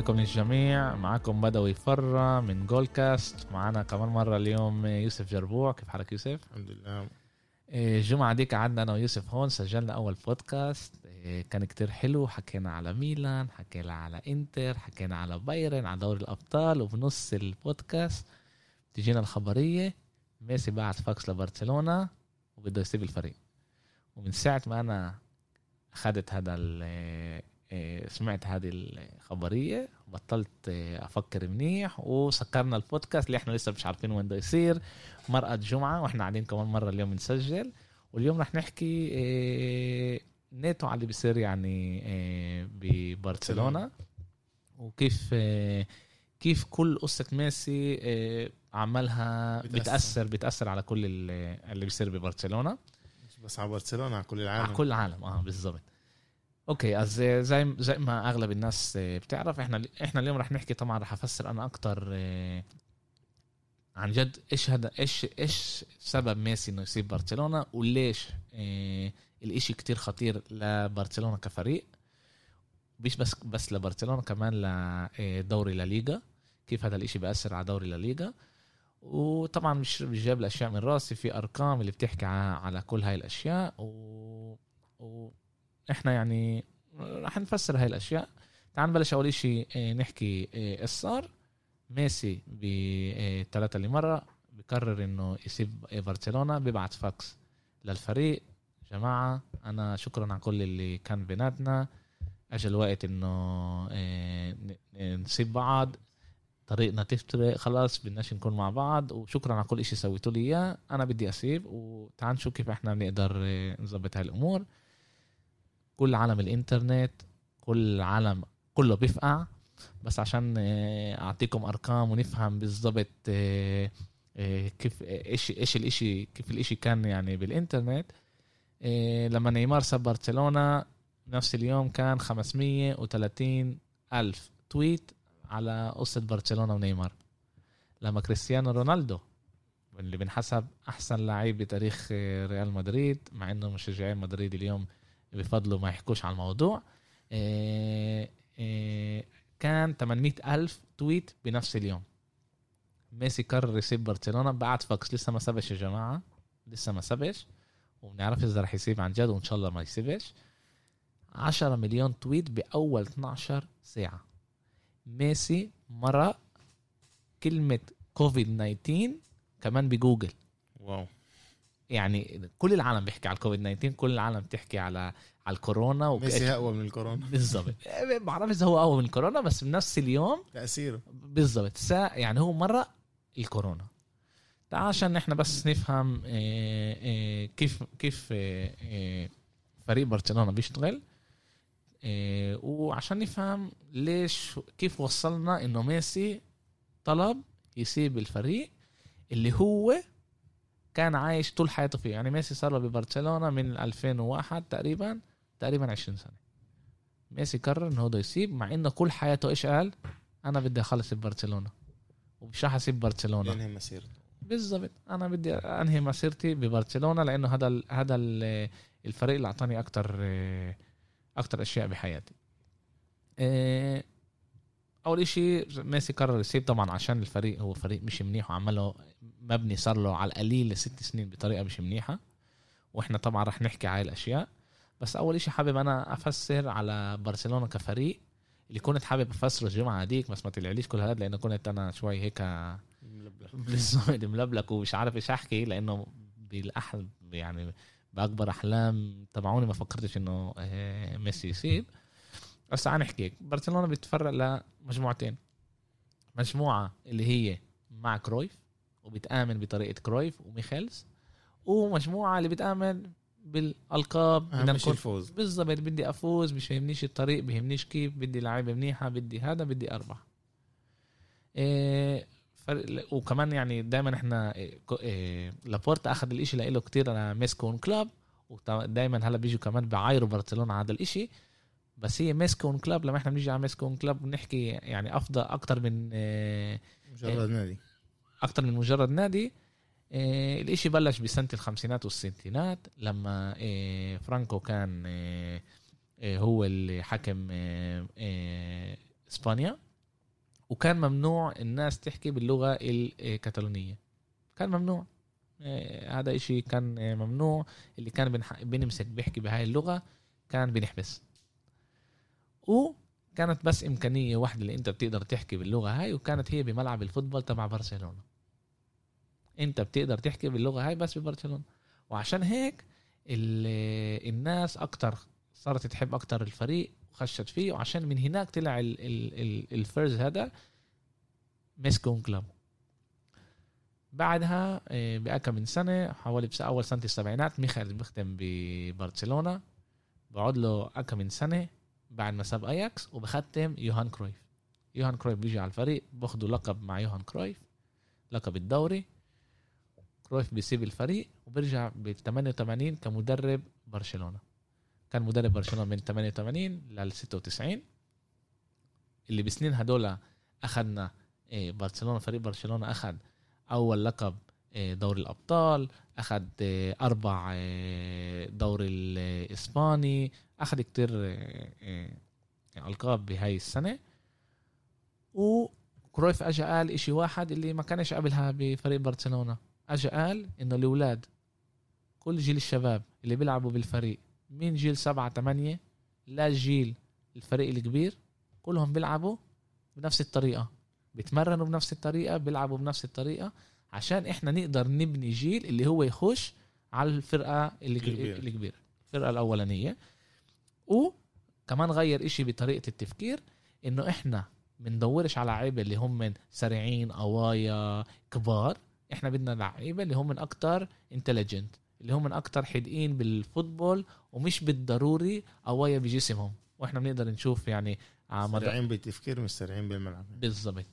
عليكم للجميع. معكم بدوي فرة من جول كاست معنا كمان مرة اليوم يوسف جربوع. كيف حالك يوسف؟ الحمد لله. إيه، الجمعة ديك قعدنا أنا ويوسف هون. سجلنا أول بودكاست إيه، كان كتير حلو. حكينا على ميلان حكينا على إنتر حكينا على بايرن على دوري الأبطال. وبنص البودكاست تجينا الخبرية. ميسي بعت فاكس لبرشلونة وبده يسيب الفريق. ومن ساعة ما أنا أخذت هذا إيه، سمعت هذه الخبرية بطلت أفكر منيح وسكرنا البودكاست اللي إحنا لسه مش عارفين وين بده يصير. مرأة جمعة وإحنا قاعدين كمان مرة اليوم نسجل. واليوم رح نحكي نيتو على اللي بيصير يعني ببرشلونة. وكيف كيف كل قصة ميسي عملها بتأثر. بتأثر على كل اللي بيصير ببرشلونة. مش بس على برشلونة على كل العالم. على كل العالم آه بالضبط. okay از زي زي ما أغلب الناس بتعرف إحنا إحنا اليوم رح نحكي طبعا رح أفسر أنا أكتر عن جد إيش هذا إيش إيش سبب ميسي إنه يسيب برشلونة وليش إيه الإشي كتير خطير لبرشلونة كفريق مش بس بس لبرشلونة كمان لدوري لليغا كيف هذا الإشي بيأثر على دوري لليغا وطبعا مش جايب الأشياء من راسي في أرقام اللي بتحكي على كل هاي الأشياء و, و... إحنا يعني رح نفسر هاي الأشياء. تعال نبلش أول شيء نحكي إيش صار ميسي بثلاثة اللي مرة بقرر إنه يسيب برشلونة بيبعت فاكس للفريق. جماعة أنا شكرا على كل اللي كان بيناتنا. اجى الوقت إنه نسيب بعض. طريقنا تفترق خلاص بدناش نكون مع بعض. وشكرا على كل إشي سويتوا لي إياه. أنا بدي أسيب. وتعال نشوف كيف إحنا بنقدر نظبط هاي الأمور. كل عالم الإنترنت كل عالم كله بيفقع. بس عشان أعطيكم أرقام ونفهم بالضبط كيف إيش إيش الإشي كيف الإشي كان يعني بالإنترنت. لما نيمار ساب برشلونة نفس اليوم كان 530 ألف tweet على قصة برشلونة ونيمار. لما كريستيانو رونالدو اللي بنحسب أحسن لعيب بتاريخ ريال مدريد مع إنه مشجعين مدريد اليوم بفضلوا ما يحكوش على الموضوع. كان 800 ألف tweet بنفس اليوم. ميسي قرر يسيب برشلونة بعد فاكس لسه ما سابش يا جماعة لسه ما سابش. وبنعرف إذا رح يسيب عن جد وإن شاء الله ما يسيبش. 10 مليون tweet بأول 12 ساعة. ميسي مرق كلمة كوفيد 19 كمان بجوجل. wow. يعني كل العالم بيحكي على الكوفيد 19 كل العالم بتحكي على على الكورونا وك... ميسي أقوى من الكورونا. بالضبط. ما بعرف إذا هو أقوى من الكورونا بس بنفس اليوم تأثيره. بالضبط. سا يعني هو مرة الكورونا. تعال عشان إحنا بس نفهم إيه إيه كيف كيف إيه فريق برشلونة بيشتغل وعشان نفهم ليش كيف وصلنا إنه ميسي طلب يسيب الفريق اللي هو كان عايش طول حياته فيه. يعني ميسي صار له ببرشلونة من 2001 تقريبا تقريبا 20 سنة. ميسي قرر انه هو يسيب مع إنه كل حياته إيش قال؟ أنا بدي أخلص ببرشلونة. ومش راح أسيب برشلونة. ينهي مسيرته. بالضبط. أنا بدي أنهي مسيرتي ببرشلونة لأنه هذا ال هذا ال الفريق اللي أعطاني أكثر أكثر أشياء بحياتي. أول إشي ميسي قرر يسيب طبعا عشان الفريق هو فريق مش منيح وعمله مبني صار له على القليل لست سنين بطريقة مش منيحة. وإحنا طبعا رح نحكي على الأشياء. بس أول إشي حابب أنا أفسر على برشلونة كفريق اللي كنت حابب أفسره الجمعة هذيك بس ما طلعليش كل هذا لأنه كنت أنا شوي هيك بالظبط ملبلك ومش عارف إيش أحكي لأنه بالاحلم يعني بأكبر أحلام تبعوني ما فكرتش إنه ميسي يسيب بس تعال نحكي. برشلونة بيتفرق لمجموعتين. مجموعة اللي هي مع كرويف وبتآمن بطريقة كرويف وميخيلز ومجموعة اللي بتآمن بالألقاب. بدنا نكون الفوز بالضبط بدي أفوز مش بيهمنيش الطريق بيهمنيش كيف بدي لعيبه منيحة بدي هذا بدي اربح إيه فرق وكمان يعني دائما إحنا إيه لابورتا أخذ الإشي لإله كتير على més que un club ودائما هلأ بيجوا كمان بعايروا برشلونة على هذا الإشي. بس هي més que un club لما إحنا بنيجي على més que un club بنحكي يعني أفضل أكتر من إيه مجرد نادي. أكتر من مجرد نادي. إيه الإشي بلش بسنة الخمسينات والستينات لما فرانكو كان هو اللي حكم إسبانيا. وكان ممنوع الناس تحكي باللغة الكتالونيه كان ممنوع. آه، هذا إشي كان آه، ممنوع. اللي كان بنمسك بيحكي بهاي اللغة كان بنحبس. وكانت بس إمكانية واحدة اللي أنت بتقدر تحكي باللغة هاي وكانت هي بملعب الفوتبول تبع برشلونة. أنت بتقدر تحكي باللغة هاي بس ببرشلونة. وعشان هيك ال- الناس أكتر صارت تحب أكتر الفريق وخشت فيه وعشان من هناك طلع ال- ال- ال- الفرز هذا més que un club بعدها آه، بأكم من سنة حوالي بس أول سنة السبعينات ميخيلز بيختم ببرشلونة. بقعد له أكم من سنة بعد ما ساب أياكس وبختم يوهان كرويف. يوهان كرويف بيجي على الفريق باخدوا لقب مع يوهان كرويف لقب الدوري. كرويف بيسيب الفريق وبرجع بال 88 كمدرب برشلونة. كان مدرب برشلونة من 88 لل 96 اللي بسنين هدول أخذنا إيه، برشلونة فريق برشلونة أخذ أول لقب دوري الأبطال أخذ إيه، أربع إيه، دوري الإسباني أخذ كتير ألقاب بهاي السنة. وكرويف أجا قال إشي واحد اللي ما كانش قبلها بفريق برشلونة. أجا قال إنه الأولاد كل جيل الشباب اللي بيلعبوا بالفريق من جيل سبعة تمانية لجيل الفريق الكبير كلهم بيلعبوا بنفس الطريقة. بيتمرنوا بنفس الطريقة بيلعبوا بنفس الطريقة. عشان إحنا نقدر نبني جيل اللي هو يخش على الفرقة اللي الكبيرة. الكبيرة الفرقة الأولانية. وكمان غير إشي بطريقة التفكير إنه إحنا بندورش على لعيبة اللي هم من سريعين قوايا كبار. إحنا بدنا لعيبة اللي هم من أكتر intelligent اللي هم من أكتر حدقين بال football ومش بالضروري قوايا بجسمهم. وإحنا بنقدر نشوف يعني على مدى سريعين بالتفكير مش سريعين بالملعب. بالضبط.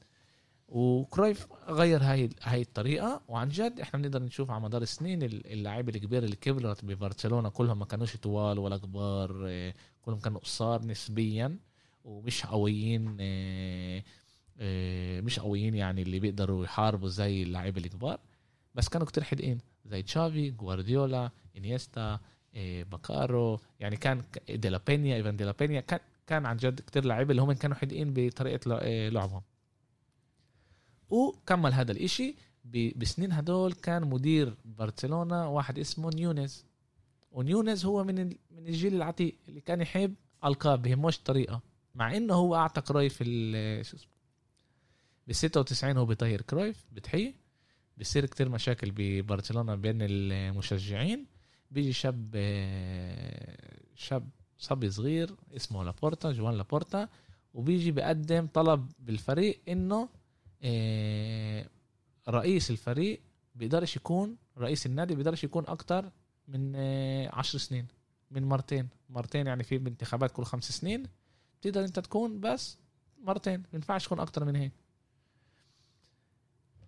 وكرويف غير هاي هاي الطريقة. وعن جد إحنا بنقدر نشوف على مدار السنين اللاعب الكبير اللي كبرت ببرشلونة كلهم ما كانوش طوال ولا كبار إيه، كلهم كانوا قصار نسبيا ومش قويين إيه، إيه، مش قويين يعني اللي بيقدروا يحاربوا زي اللاعب الكبار. بس كانوا كتير حدقين زي تشافي جوارديولا إنيستا باكيرو. يعني كان ك- ديلا بينيا إيفان ديلا بينيا كان كان عن جد كتير لعيبه اللي هم كانوا حدقين بطريقة لع- لعبهم. وكمل هذا الإشي بسنين هدول كان مدير برشلونة واحد اسمه نيونيز. ونيونيز هو من من الجيل العتيق اللي كان يحب ألقاب بهموش طريقة. مع إنه هو أعطى كرويف شو اسمه ب 96 هو بيطير كرويف بتحيي. بصير كتير مشاكل ببرشلونة بين المشجعين. بيجي شاب آه، شاب صبي صغير اسمه لابورتا جوان لابورتا. وبيجي بقدم طلب بالفريق إنه رئيس الفريق بيقدرش يكون رئيس النادي بيقدرش يكون أكتر من آه، عشر سنين من مرتين. مرتين يعني في بانتخابات كل خمس سنين. بتقدر أنت تكون بس مرتين ما ينفعش تكون أكتر من هيك.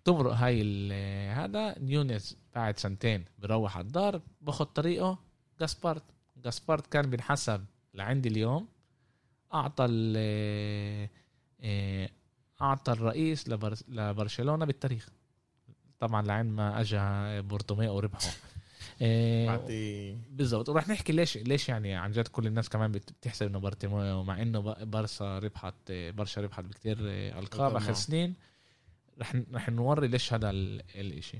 تمرق هاي ال- هذا نيونيز بعد سنتين بروح على الدار باخد طريقه جاسبارت جاسبارت كان بنحسب لعندي اليوم أعطل آه، أعطل رئيس لبر- لبرشلونة بالتاريخ. طبعا لعند ما اجى بارتوميو وربحه بعطي بالضبط. وراح نحكي ليش ليش يعني عن جد كل الناس كمان بت- بتحسب إنه بارتوميو مع إنه بارسا ربحت برشا ربحت بكتير ألقاب ألقاب آخر. سنين. رح رح نوري ليش هذا ال- الإشي.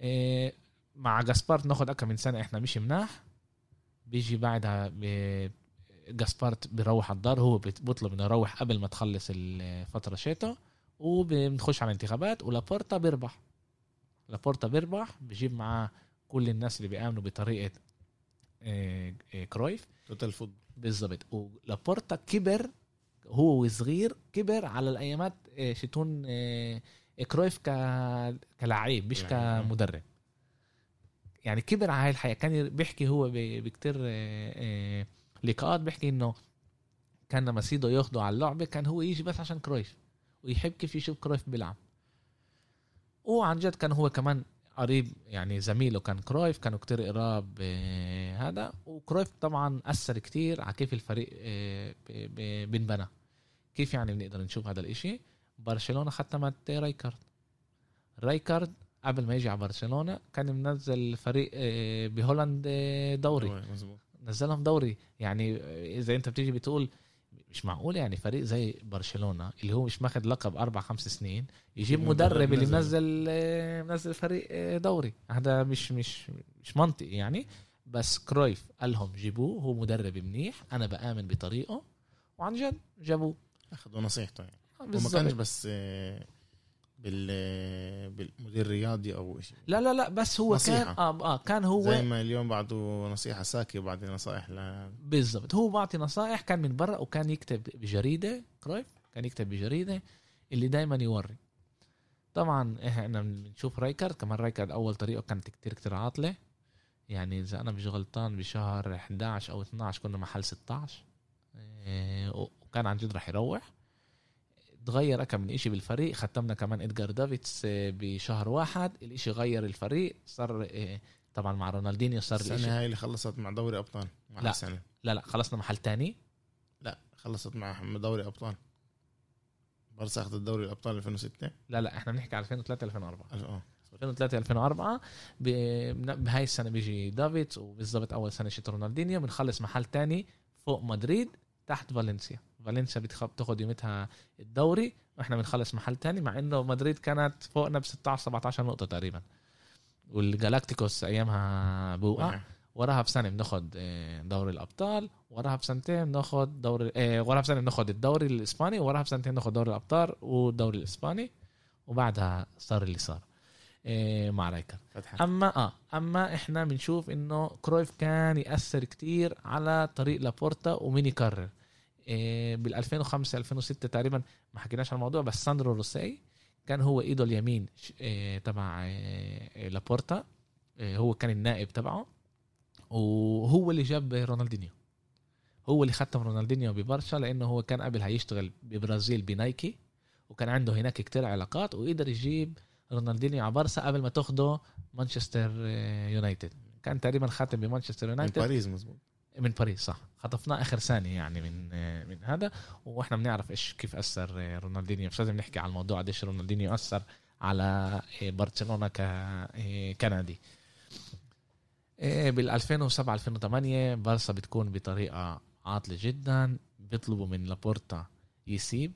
إيه، مع جاسبارت ناخد اكم من سنة إحنا مش مناح. بيجي بعدها ب- جاسبارت بيروح على الدار هو بيطلب إنه يروح قبل ما تخلص الفترة شيته وبنخش على الانتخابات ولابورتا بيربح. لابورتا بيربح بجيب معاه كل الناس اللي بيآمنوا بطريقة إيه، إيه، كرويف. total football بالضبط. ولابورتا كبر هو وصغير كبر على الأيامات إيه، شتون كرويف ك... كلاعب مش لاعب. كمدرب. يعني كبر على هاي الحياة. كان بيحكي هو. بكتير لقاءات بيحكي إنه كان لما سيدو ياخده على اللعبة كان هو يجي بس عشان كرويف ويحب كيف يشوف كرويف بيلعب. وعن جد كان هو كمان قريب يعني زميله كان كرويف كانوا كتير قراب آه، هذا. وكرويف طبعا أثر كتير على كيف الفريق آه، بنبنى كيف يعني بنقدر نشوف هذا الإشي؟ برشلونة ختمت رايكارد. رايكارد قبل ما يجي على برشلونة كان منزل فريق آه، بهولند دوري مظبوط. نزلهم دوري. يعني اذا انت بتيجي بتقول مش معقول يعني فريق زي برشلونة اللي هو مش ماخذ لقب أربع خمس سنين يجيب مدرب اللي نزل. منزل منزل فريق دوري. هذا مش مش مش منطقي يعني. بس كرويف قال لهم جيبوه هو مدرب منيح أنا بآمن بطريقه وعن جد جابوه. أخذوا نصيحته يعني. وما. كانش بس بالمدير الرياضي أو شيء لا لا لا بس هو نصيحة. كان آه آه كان هو زي ما اليوم بعده نصيحة ساكي وبعد نصائح ل بالضبط. هو بعطي نصائح كان من برا وكان يكتب بجريدة كرويف؟ كان يكتب بجريدة اللي دائما يوري. طبعا إحنا بنشوف رايكارد كمان رايكارد أول طريقة كانت كتير كتير عاطلة. يعني إذا أنا مش غلطان بشهر 11 أو 12 كنا محل 16 إيه، وكان عن جد رح يروح. تغير كم من إشي بالفريق. ختمنا كمان ادجار دافيتس إيه، بشهر واحد. الإشي غير الفريق. صار إيه، طبعا مع رونالدينيو صار السنة هاي اللي خلصت مع دوري أبطال مع لا. السنة لا لا خلصنا محل تاني. لا خلصت مع دوري أبطال. برسا أخذت دوري الأبطال 2006 لا لا إحنا بنحكي على 2003 2004 آه 2003 2004 ب- بهاي السنة بيجي دافيدز وبالضبط أول سنة شت رونالدينيو. بنخلص محل تاني فوق مدريد تحت فالنسيا. فالنسيا بتاخد يومتها الدوري وإحنا بنخلص محل تاني مع إنه مدريد كانت فوقنا ب 16 17 نقطة تقريبا. والجالاكتيكوس أيامها بوقع. وقع. وراها بسنة بناخد آه، دوري الأبطال وراها بسنتين بناخد دوري آه، وراها بسنة بناخد الدوري الإسباني وراها بسنتين بناخد دوري الأبطال والدوري الإسباني وبعدها صار اللي صار. آه، مع رايكارد أما آه أما إحنا بنشوف إنه كرويف كان يأثر كتير على طريق لابورتا ومين يكرر بال 2005 2006 تقريبا ما حكيناش عن الموضوع بس ساندرو روسي كان هو إيده اليمين إيه تبع إيه لابورتا إيه هو كان النائب تبعه وهو اللي جاب رونالدينيو. هو اللي ختم رونالدينيو ببرشا لأنه هو كان قبل هيشتغل ببرازيل بنايكي وكان عنده هناك كتير علاقات وقدر يجيب رونالدينيو على برشا قبل ما تاخده مانشستر آه، يونايتد. كان تقريبا خاتم بمانشستر يونايتد. باريس مزبوط من باريس صح. خطفناه آخر ثانية يعني من من هذا وإحنا بنعرف إيش كيف أثر رونالدينيو. مش لازم نحكي على الموضوع قديش رونالدينيو أثر على آه، برشلونة ك آه، كندي بال 2007 2008 بارسا بتكون بطريقة عاطلة جدا. بيطلبوا من لابورتا يسيب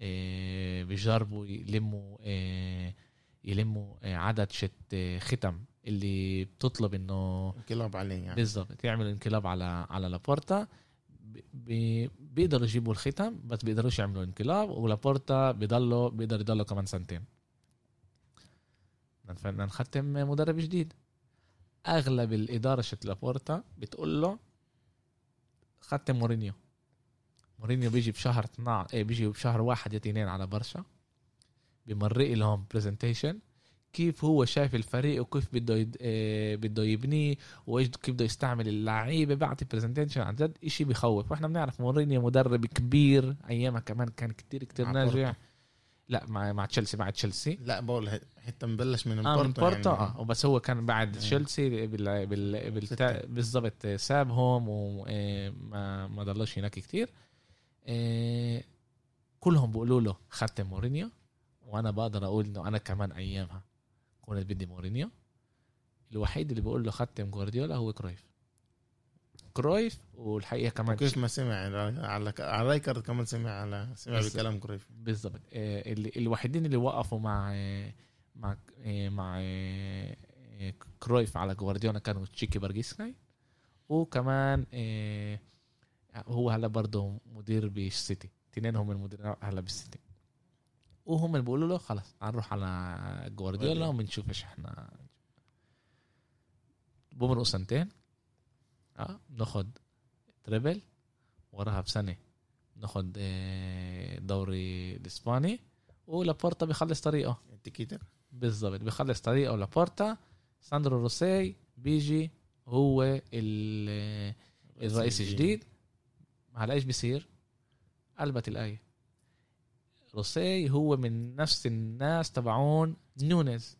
آه، بيجربوا يلموا يلموا عدد شت ختم. اللي بتطلب إنه انقلاب عليه يعني. بالضبط يعملوا انقلاب على على لابورتا. بيقدروا يجيبوا الختم بس بيقدروش يعملوا انقلاب ولابورتا بيضلوا بيقدر يضلوا كمان سنتين. بدنا نختم مدرب جديد. أغلب الإدارة شلة لابورتا بتقول له ختم مورينيو. مورينيو بيجي بشهر 12 إيه بيجي بشهر واحد يا اثنين على برشا. بمرق لهم presentation كيف هو شايف الفريق وكيف بده يد... آه، بده يبنيه وإيش كيف بده يستعمل اللعيبة بعطي presentation عن جد إشي بخوف. وإحنا بنعرف مورينيو مدرب كبير أيامها كمان كان كتير كتير ناجح. بورتو. لا مع مع تشيلسي مع تشيلسي. لا بقول حتى مبلش من آه من البورتو بورتو يعني. آه وبس هو كان بعد آه. تشيلسي بال... بال... بالضبط سابهم وما ما ضلوش هناك كتير. آه، كلهم بيقولوا له ختم مورينيو وأنا بقدر أقول إنه أنا كمان أيامها. كنت بدي مورينيو. الوحيد اللي بيقول له ختم جوارديولا هو كرويف. كرويف والحقيقة كمان كيف ما سمع على على رايكارد كمان سمع على سمع بكلام كرويف. بالضبط آه، الوحيدين اللي وقفوا مع مع مع آه، كرويف على جوارديولا كانوا تشيكي بيجيريستاين وكمان آه، هو هلا برضه مدير بالسيتي اثنين هم المدير هلا بالسيتي وهم اللي بيقولوا له خلاص هنروح على جوارديولا. وبنشوف إيش إحنا بمرقوا سنتين. آه بناخد treble وراها بسنة ناخد آه، دوري الإسباني. ولابورتا بيخلص طريقه. تيكيتا بالضبط بيخلص طريقه ولابورتا ساندرو روسي بيجي هو ال- الرئيس الجديد. هلا إيش بيصير؟ قلبت الآية. روسي هو من نفس الناس تبعون نونيز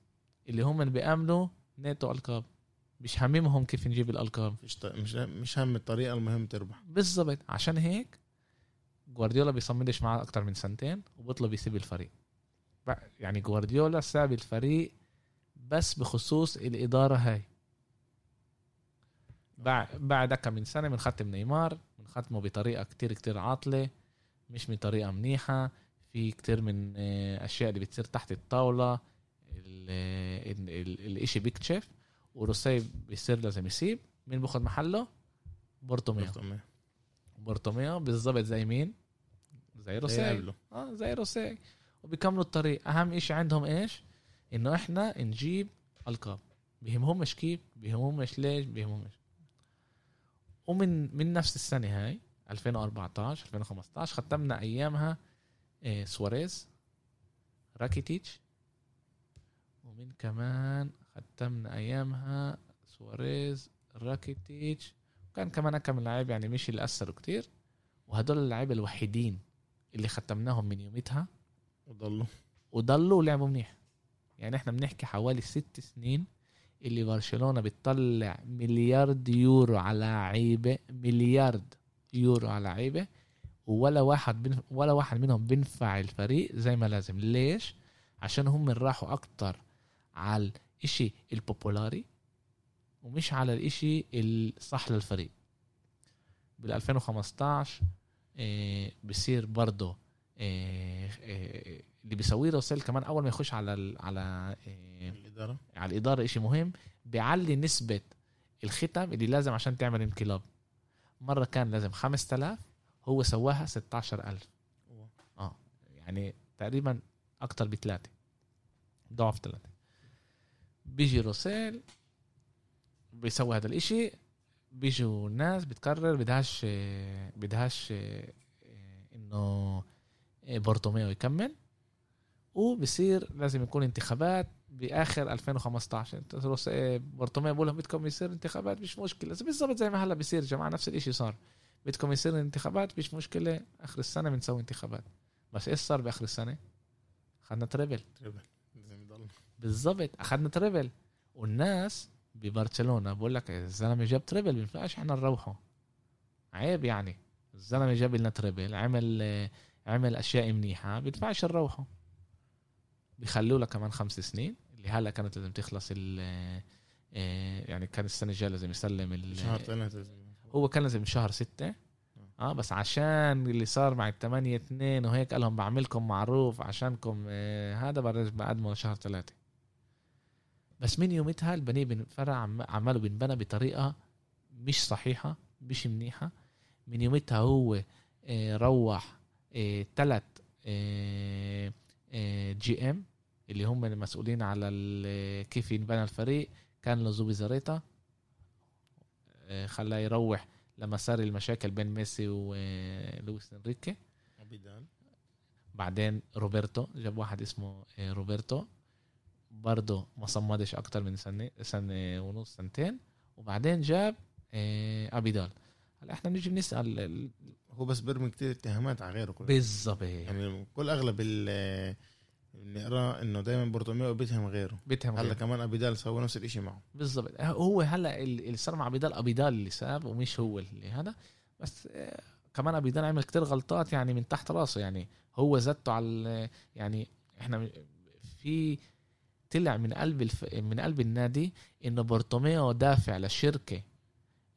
اللي هم اللي بيأمنوا נטו ألقاب. مش هممهم كيف نجيب الألقاب. مش ط- مش مش هم الطريقة المهم تربح. بالضبط. عشان هيك جوارديولا بيصمدش معاه أكتر من سنتين وبيطلب يسيب الفريق. يعني جوارديولا ساب الفريق بس بخصوص الإدارة هاي. بعد بعد كم من سنة بنختم نيمار بنختمه بطريقة كتير كتير عاطلة مش بطريقه منيحة. في كتير من آه، أشياء اللي بتصير تحت الطاولة ال- ال- ال- الإشي بيكتشف وروسي بيصير لازم يسيب. مين باخد محله؟ بورتوميو. بورتوميو. بالضبط زي مين؟ زي روسي. آه زي روسي وبيكملوا الطريق. أهم إشي عندهم إيش؟ إنه إحنا نجيب ألقاب. بيهمهمش كيف؟ بيهمهمش ليش؟ بيهمهمش ومن من نفس السنة هاي 2014 2015 ختمنا أيامها سواريز راكيتيتش. ومن كمان ختمنا أيامها؟ سواريز راكيتيتش. وكان كمان كم لاعب يعني مش اللي اثروا كتير. وهدول اللعيبه الوحيدين اللي ختمناهم من يومتها وضلوا. وضلوا ولعبوا منيح. يعني إحنا بنحكي حوالي ست سنين اللي برشلونة بتطلع مليارد يورو على لعيبة مليارد يورو على لعيبة. ولا واحد بن... ولا واحد منهم بينفع الفريق زي ما لازم. ليش؟ عشان هم راحوا أكتر على الإشي البوبولاري ومش على الإشي الصح للفريق. بال 2015 آه، بصير برضه آه، آه، اللي بيسويه روسيل كمان أول ما يخش على ال على الإدارة. على الإدارة شيء مهم بيعلي نسبة الختم اللي لازم عشان تعمل انقلاب. مرة كان لازم 5000 هو سواها 16000 آه يعني تقريبا أكتر بثلاثة. ضعف ثلاثة. بيجي روسيل بيسوي هذا الإشي بيجوا ناس بتقرر بدهاش بدهاش إنه بورتوميو يكمل وبصير لازم يكون انتخابات بآخر 2015 إنت روس- آه، بورتوميو بقول لهم بدكم يصير انتخابات مش مشكلة. بالضبط زي ما هلا بيصير يا جماعة نفس الإشي صار. بدكم يصير انتخابات مش مشكلة. آخر السنة بنسوي انتخابات. بس إيش صار بآخر السنة؟ أخذنا treble. treble. لازم يضل بالضبط أخذنا treble. والناس ببرشلونة بقول لك الزلمة جاب treble بينفعش إحنا نروحه. عيب يعني. الزلمة جاب لنا treble عمل عمل أشياء منيحة بينفعش نروحه. بيخلوا له كمان خمس سنين اللي هلا كانت لازم تخلص ال آه، يعني كان السنة الجاية لازم يسلم ال- شهر لازم هو كان لازم شهر ستة. آه بس عشان اللي صار مع الثمانية اتنين وهيك قال لهم بعملكم معروف عشانكم آه هذا برج بقدمه شهر ثلاثة. بس من يومتها البنية بنفرع عم- عماله بنبنى بطريقة مش صحيحة مش منيحة. من يومتها هو آه روح آه ثلاث آه آه GM اللي هم المسؤولين على كيف ينبنى الفريق. كان زوبيزاريتا خلاه يروح لما صار المشاكل بين ميسي ولويس انريكي. أبيدال بعدين روبرتو جاب واحد اسمه آه، روبرتو. برضه ما صمدش أكتر من سنة سنة ونص سنتين. وبعدين جاب آه، ابيدال هلا إحنا نيجي بنسأل ال- هو بس برمي كتير اتهامات على غيره كله بالظبط يعني كل أغلب ال بنقرا إنه دايما بورتوميو بيتهم غيره. بيتهم هلأ غير. كمان أبيدال سوى نفس الإشي معه. بالضبط. هو هلأ ال- اللي صار مع أبيدال أبيدال اللي ساب ومش هو اللي هذا. بس آه، كمان أبيدال عمل كتير غلطات يعني من تحت راسه. يعني هو زته على يعني إحنا في طلع من قلب الف... من قلب النادي إنه بورتوميو دافع لشركة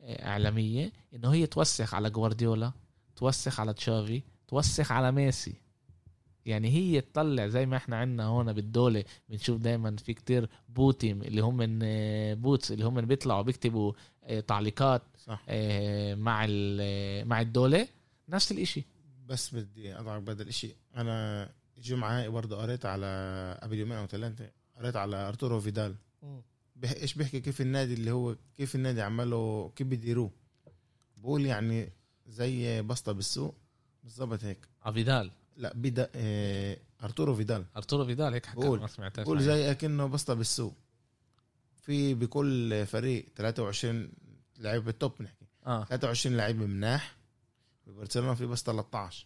آه، إعلامية إنه هي توسخ على جوارديولا توسخ على تشافي توسخ على ميسي. يعني هي تطلع زي ما إحنا عندنا هون بالدولة بنشوف دايما في كتير בוטים اللي هم من آه، bots اللي هم من بيطلعوا بيكتبوا آه، تعليقات صح. آه، مع ال- مع الدولة. نفس الإشي. بس بدي اضعك بهذا الاشي أنا هاي برضه قريت على قبل يومين أو ثلاثة قريت على أرتورو فيدال. إيش بيحكي؟ كيف النادي اللي هو كيف النادي عمله؟ كيف بيديروه بقول يعني زي بسطة بالسوق. بالضبط هيك. افيدال لا بدا إيه... أرتورو فيدال. أرتورو فيدال هيك حكى قول. ما سمعتهاش معي. زي أكنه بسطة بالسوق. في بكل فريق 23 لعيب بال top نحكي. آه. 23 لعيب مناح. ببرشلونه في بس 13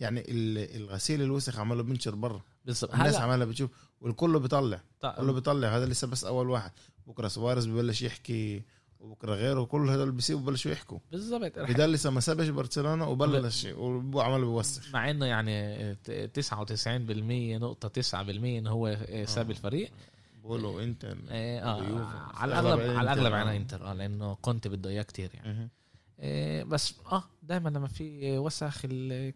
يعني ال- الغسيل الوسخ عمله بنشر برا. الناس هلا عمالها بتشوف والكل بيطلع. كله طيب بيطلع. هذا لسه بس أول واحد. بكرة سواريز ببلش يحكي وبكره غيره كل هدول بيسيبوا ببلشوا يحكوا. بالضبط. لسه ما سابش برشلونة وبلش وعمل بيوسخ مع إنه يعني ت- 99% نقطة 9% انه هو آه، ساب آه. الفريق. بقولوا انت آه، ويوفي. على الأغلب على إنتر، الاغلب آه. على إنتر آه لأنه كنت بده إياه كتير يعني. مهم. إيه بس آه دائما لما في وسخ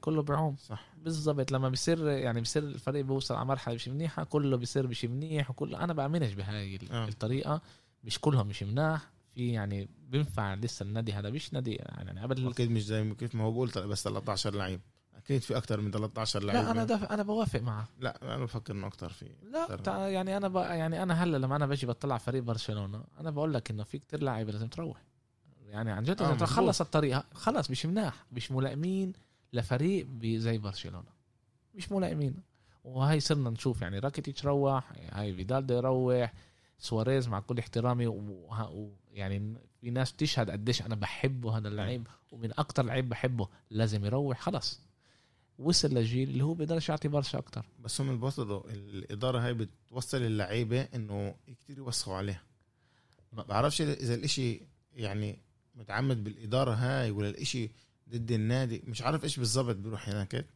كله بعوم صح. بالضبط. لما بيصير يعني بيصير الفريق بيوصل على مرحلة مش منيحة كله بيصير مش منيح وكله أنا بأمنش بهاي آه. الطريقة. مش كلهم مش مناح. في يعني بينفع لسه النادي هذا مش نادي يعني قبل أكيد مش زي كيف ما هو بقول بس 13 لعيب. أكيد في أكثر من 13 لعيب. لا أنا دف... أنا بوافق معه. لا أنا بفكر إنه أكثر في لا. تع... يعني أنا ب... يعني أنا هلأ لما أنا باجي بطلع فريق برشلونة أنا بقول لك إنه في كتير لعيبه لازم تروح. يعني عن جد آه،. تخلص الطريقة خلص مش مناح مش ملائمين لفريق زي برشلونة. مش ملائمين. وهي صرنا نشوف يعني راكيتيتش روح هاي فيدال يروح سواريز مع كل احترامي ويعني في ناس تشهد قديش أنا بحبه هذا اللعيب ومن أكتر لعيب بحبه لازم يروح خلص وصل للجيل اللي هو بيقدرش يعطي برشا أكتر. بس هم بوصلوا الإدارة هاي بتوصل اللعيبة إنه كتير يوسخوا عليها ما بعرفش إذا الإشي يعني متعمد بالإدارة هاي ولا الإشي ضد النادي. مش عارف إيش بالضبط بيروح هناك.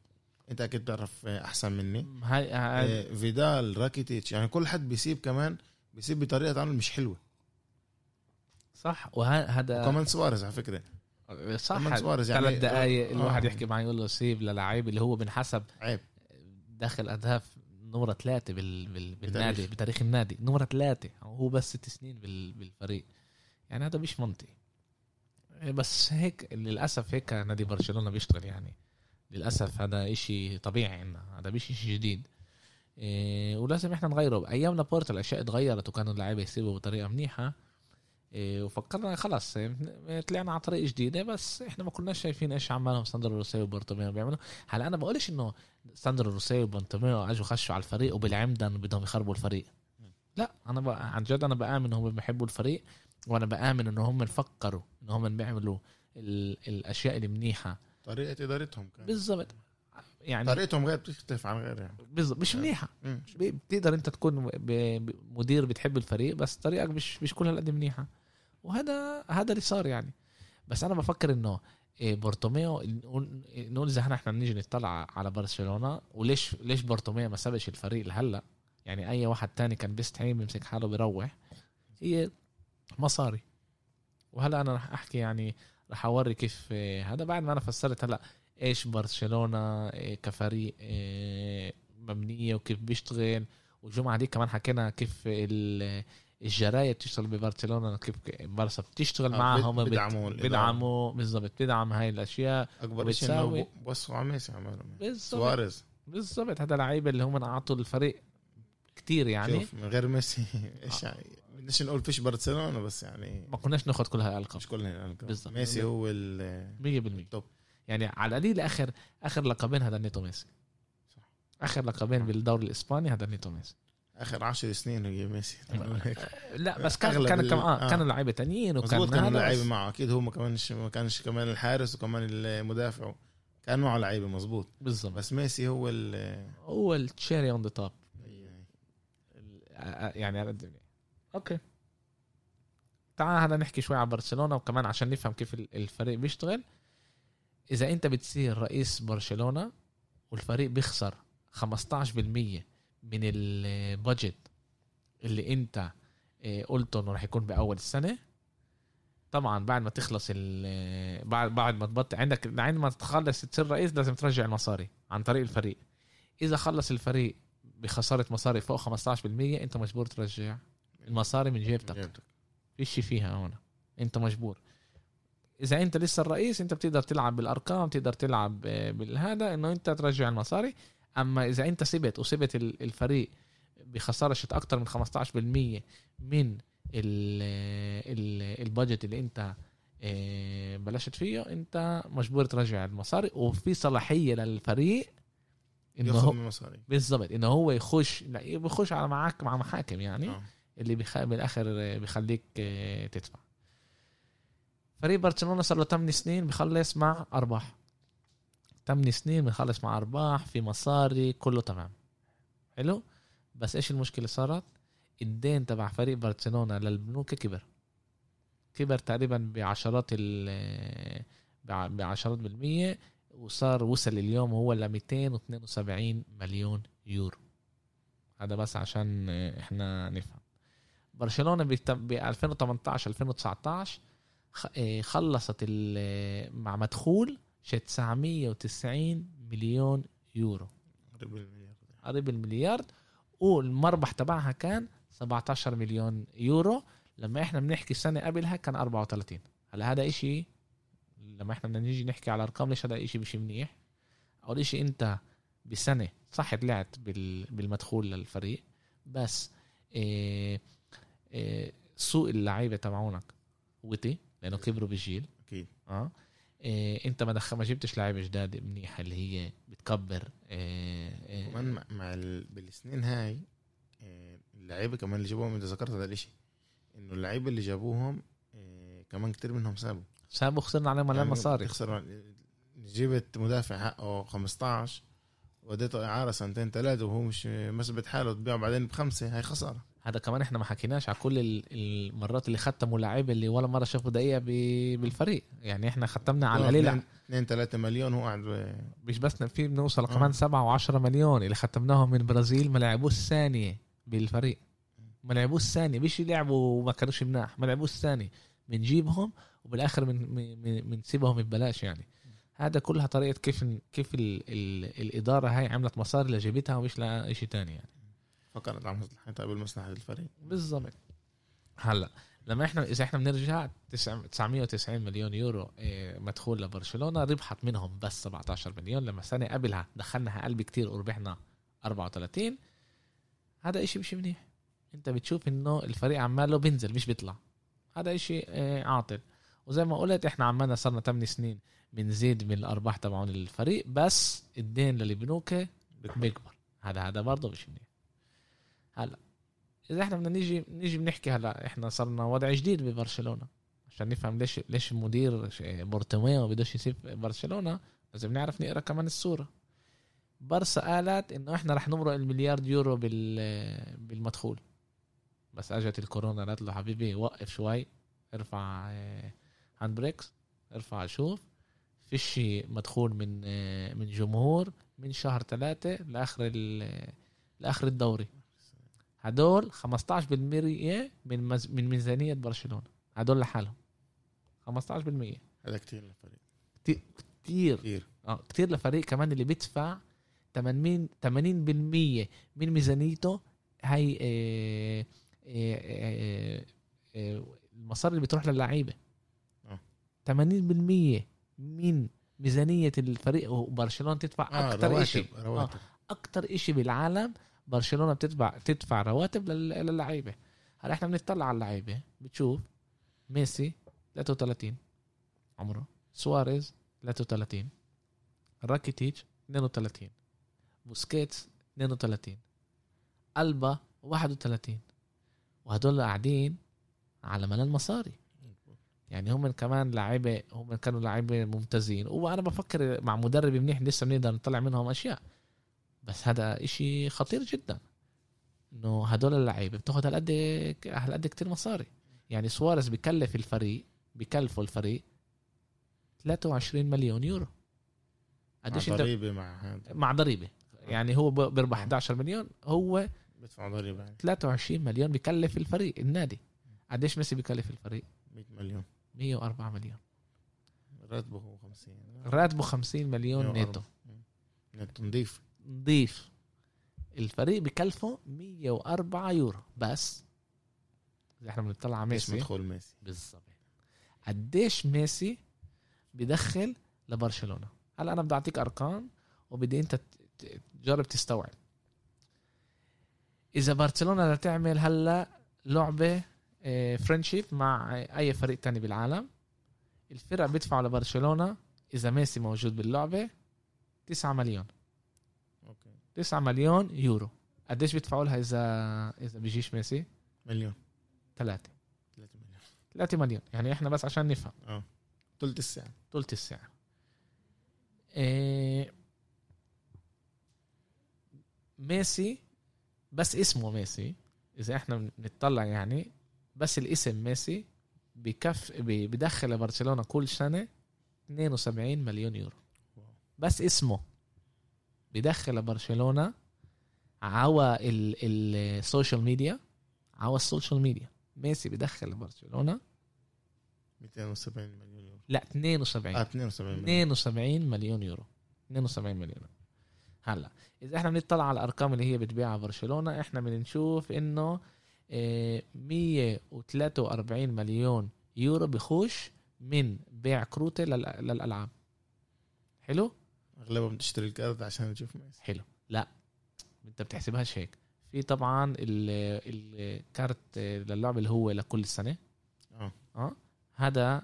أنت أكيد بتعرف أحسن مني. هاي, هاي. آه، فيدال راكيتيتش يعني كل حد بيسيب كمان بيسيب بطريقة عمل مش حلوة. صح. وهذا وكمان سواريز على فكرة. صح. كمان يعني ثلاث دقائق آه. الواحد يحكي معي يقول له سيب للعيب اللي هو بنحسب عيب. داخل أهداف نمرة ثلاثة بال... بال... بالنادي بتاريخ. بتاريخ النادي. نمرة ثلاثة. وهو بس ست سنين بال... بالفريق. يعني هذا مش منطقي. بس هيك للأسف هيك نادي برشلونة بيشتغل يعني. للأسف هذا إشي طبيعي عنا هذا مش إشي جديد. إيه ولازم إحنا نغيره. بأيام لابورتا الأشياء اتغيرت وكانوا اللعيبة يسيبوا بطريقة منيحة. إيه وفكرنا خلاص إيه، طلعنا على طريق جديدة بس إحنا ما كناش شايفين إيش عمالهم ساندرو روسيو وبورتوميو بيعملوا. هلا أنا بقولش إنه ساندرو روسيو وبورتوميو اجوا خشوا على الفريق وبالعمدا بدهم يخربوا الفريق. لا أنا بقى عن جد أنا بآمن هم بيحبوا الفريق وأنا بآمن إنه هم فكروا ان هم بيعملوا ال- الأشياء المنيحه طريقة إدارتهم كمان. بالضبط. يعني طريقتهم غير بتختلف عن غير يعني. بالضبط مش منيحة. مم. بتقدر انت تكون مدير بتحب الفريق بس طريقك مش مش كل هالقد منيحة. وهذا هذا اللي صار يعني. بس أنا بفكر إنه إيه، بورتوميو نقول إذا إحنا نيجي نطلع على برشلونة وليش ليش بورتوميو ما سابش الفريق لهلأ؟ يعني أي واحد تاني كان بيستحي بيمسك حاله بيروح هي مصاري. وهلأ أنا رح أحكي يعني رح أوري كيف إيه، هذا بعد ما أنا فسرت هلأ إيش برشلونة إيه، كفريق إيه، مبنية وكيف بيشتغل. والجمعة دي كمان حكينا كيف ال- الجرايد بتشتغل ببرشلونة كيف بارسا بتشتغل آه، معهم بدعموا. بدعموا بالضبط بدعم هاي الأشياء. أكبر شيء إنه على ميسي سواريز. بالضبط هذا لعيبه اللي هم أعطوا الفريق كتير يعني. شوف من غير ميسي إيش يعني؟ بدناش نقول فيش برشلونة بس يعني ما كناش ناخذ كل هاي الألقاب. مش كل الألقاب. بالضبط. ميسي هو ال 100% top يعني على القليل آخر آخر لقبين هذا نيتو ميسي. صح. آخر لقبين بالدوري الإسباني هذا نيتو ميسي. آخر عشر سنين هي ميسي. لا بس كان كان كم آه. آه. كانوا لعيبة تانيين وكان مظبوط كان هذا لعيبة معه. أكيد هو ما كانش ما كانش كمان الحارس وكمان المدافع. كان معه لعيبة مظبوط. بالضبط بس ميسي هو ال هو ال cherry on the top يعني okay. تعال هلا نحكي شوي عن برشلونة وكمان عشان نفهم كيف ال- الفريق بيشتغل. إذا أنت بتصير رئيس برشلونة والفريق بيخسر 15% من البادجت اللي أنت آه، قلته إنه رح يكون بأول السنة طبعا بعد ما تخلص ال- بعد بعد ما تبطل عندك عند ما تخلص تصير رئيس لازم ترجع المصاري عن طريق الفريق. إذا خلص الفريق بخسارة مصاري فوق 15% أنت مجبور ترجع المصاري من جيبتك. فيش فيها هون. أنت مجبور. إذا أنت لسه الرئيس أنت بتقدر تلعب بالأرقام تقدر تلعب آه، بالهذا إنه أنت ترجع المصاري. أما إذا أنت سبت وسبت ال- الفريق بخسارة شت أكتر من 15% من ال ال البادجت اللي أنت آه، بلشت فيه أنت مجبور ترجع المصاري. وفي صلاحية للفريق إنه ياخذ المصاري. بالضبط إنه هو يخش لا بيخش على معك مع محاكم يعني آه. اللي بخ... بالآخر بخليك آه، تدفع. فريق برشلونة صار له 8 سنين بخلص مع أرباح. 8 سنين بخلص مع أرباح في مصاري كله تمام. حلو؟ بس إيش المشكلة صارت؟ الدين تبع فريق برشلونة للبنوك كبر. كبر تقريبا بعشرات ال بع- بعشرات بالمية وصار وصل اليوم هو ل 272 مليون يورو. هذا بس عشان إحنا نفهم. برشلونة ب 2018 2019 خ- آه، خلصت ال- مع مدخول ش 990 مليون يورو. قريب المليار. قريب المليار. والمربح تبعها كان 17 مليون يورو. لما إحنا بنحكي سنه قبلها كان 34 هلا هذا إشي لما إحنا بدنا نيجي نحكي على ارقام ليش هذا إشي مش منيح؟ أول شيء أنت بسنة صح طلعت بال- بالمدخول للفريق بس إيه إيه سوق اللعيبة تبعونك وطي. لأنه كبروا بالجيل أكيد. آه. إيه أنت ما دخل ما جبتش لعيبه جداد منيحه اللي هي بتكبر. إيه إيه. كمان مع, مع ال... بالسنين هاي آه، اللعيبة كمان اللي جابوهم انت ذكرت هذا الاشي إنه اللعيبة اللي جابوهم آه، كمان كتير منهم سابوا. سابوا خسرنا عليهم يعني مصاري تخسر جبت مدافع حقه 15 وديته إعارة سنتين ثلاثة وهو مش مثبت حاله تبيعه بعدين بخمسة هاي خسارة. هذا كمان إحنا ما حكيناش على كل ال- المرات اللي ختموا لعيبه اللي ولا مرة شافوا دقيقة بالفريق. يعني إحنا ختمنا على القليل. 2 3 مليون هو قاعد مش بس في بنوصل آه. كمان سبعة و10 مليون. اللي ختمناهم من البرازيل ما لعبوش ثانية بالفريق. ما لعبوش ثانية مش لعبوا وما كانوش مناح. ما لعبوش ثانية بنجيبهم وبالآخر من من- بنسيبهم ببلاش يعني. هذا كلها طريقة كيف كيف ال ال الإدارة هاي عملت مصاري لجيبتها ومش لشيء تاني يعني. فكرت على مصلحتها قبل مصلحه الفريق. بالضبط هلا لما إحنا إذا إحنا بنرجع تسع- 990 مليون يورو إيه، مدخول لبرشلونة ربحت منهم بس 17 مليون. لما سنة قبلها دخلنا أقل بكتير وربحنا 34 هذا إشي مش منيح. أنت بتشوف إنه الفريق عماله بينزل مش بيطلع. هذا إشي إيه، عاطل. وزي ما قلت إحنا عمالنا صرنا 8 سنين بنزيد من الأرباح تبعون الفريق بس الدين للي بنوكه بيكبر. هذا هذا برضه مش منيح. هلا. إذا إحنا بدنا نيجي نيجي بنحكي هلا إحنا صرنا وضع جديد ببرشلونة. عشان نفهم ليش ليش المدير بورتوميو بدوش يسيب برشلونة لازم نعرف نقرأ كمان الصورة. برسا قالت إنه إحنا رح نمرق المليار يورو بال بالمدخول. بس أجت الكورونا قالت له حبيبي وقف شوي ارفع hand brakes ارفع شوف. فيش مدخول من آه، من جمهور من شهر ثلاثة لآخر لآخر الدوري. هدول 15% من مز... من ميزانية برشلونة. هدول لحالهم. 15% هذا كتير للفريق كتير. كتير. آه كتير لفريق كمان اللي بيدفع 80 80% من ميزانيته. هاي آه، آه، آه، آه، المصاري اللي بتروح للعيبة. آه. 80% من ميزانية الفريق. وبرشلونة تدفع أكثر شيء أكتر إشي بالعالم برشلونة بتدفع تدفع رواتب لل- للعيبة. هلا إحنا بنطلع على اللعيبة بتشوف ميسي 33 عمره. سواريز 33 راكيتيتش 32 بوسكيتس 32 ألبا 31 وهدول قاعدين على مليان مصاري. يعني هم كمان لعيبه هم كانوا لعيبة ممتازين. وأنا بفكر مع مدرب منيح لسه بنقدر نطلع منهم أشياء. بس هذا إشي خطير جدا. إنه هدول اللعيبة بتاخذ هالقد هالقد كتير مصاري. يعني سواريز بكلف الفريق بكلفه الفريق 23 مليون يورو. مع قديش انت ضريبة مع هذا مع ضريبة. يعني هو بيربح 11 مليون هو بدفع ضريبة يعني. 23 مليون بكلف الفريق النادي. قديش ميسي بكلف الفريق؟ 100 مليون. 104 مليون. راتبه هو 50 راتبه 50 مليون 104. نيتو نت نضيف. نضيف. الفريق بكلفه 104 يورو بس. إذا إحنا بنطلع على ميسي. مدخول ميسي؟ بالضبط قديش ميسي بدخل لبرشلونة؟ هلا أنا بدي أعطيك أرقام وبدي أنت تجرب تستوعب. إذا برشلونة بدها تعمل هلا لعبة friendship مع أي فريق تاني بالعالم الفرق بيدفعوا لبرشلونة إذا ميسي موجود باللعبة 9 مليون. 9 مليون يورو. قديش بيدفعوا لها اذا إذا بيجيش ميسي؟ مليون. 3 3 مليون. 3 مليون. يعني إحنا بس عشان نفهم. آه. ثلث الساعة. طولة السعر إيه ميسي بس اسمه ميسي. إذا إحنا بنطلع يعني بس الاسم ميسي بكف بدخل لبرشلونة كل سنة 72 مليون يورو. بس اسمه. بدخل لبرشلونه عوا ال- ال social media عوا ال social media ميسي بدخل لبرشلونه 270 مليون يورو. لا 72 آه 72 مليون. 72 مليون يورو. 72 مليون هلا إذا إحنا بنطلع على الأرقام اللي هي بتبيعها برشلونة إحنا بنشوف إنه آه، 143 مليون يورو بخش من بيع كروته لل- للألعاب. حلو؟ اغلبهم بتشتري الكارت عشان تشوف ميسي حلو. لا أنت بتحسبهاش هيك في طبعا ال- الكارت للعب اللي هو لكل سنة. آه. آه. هذا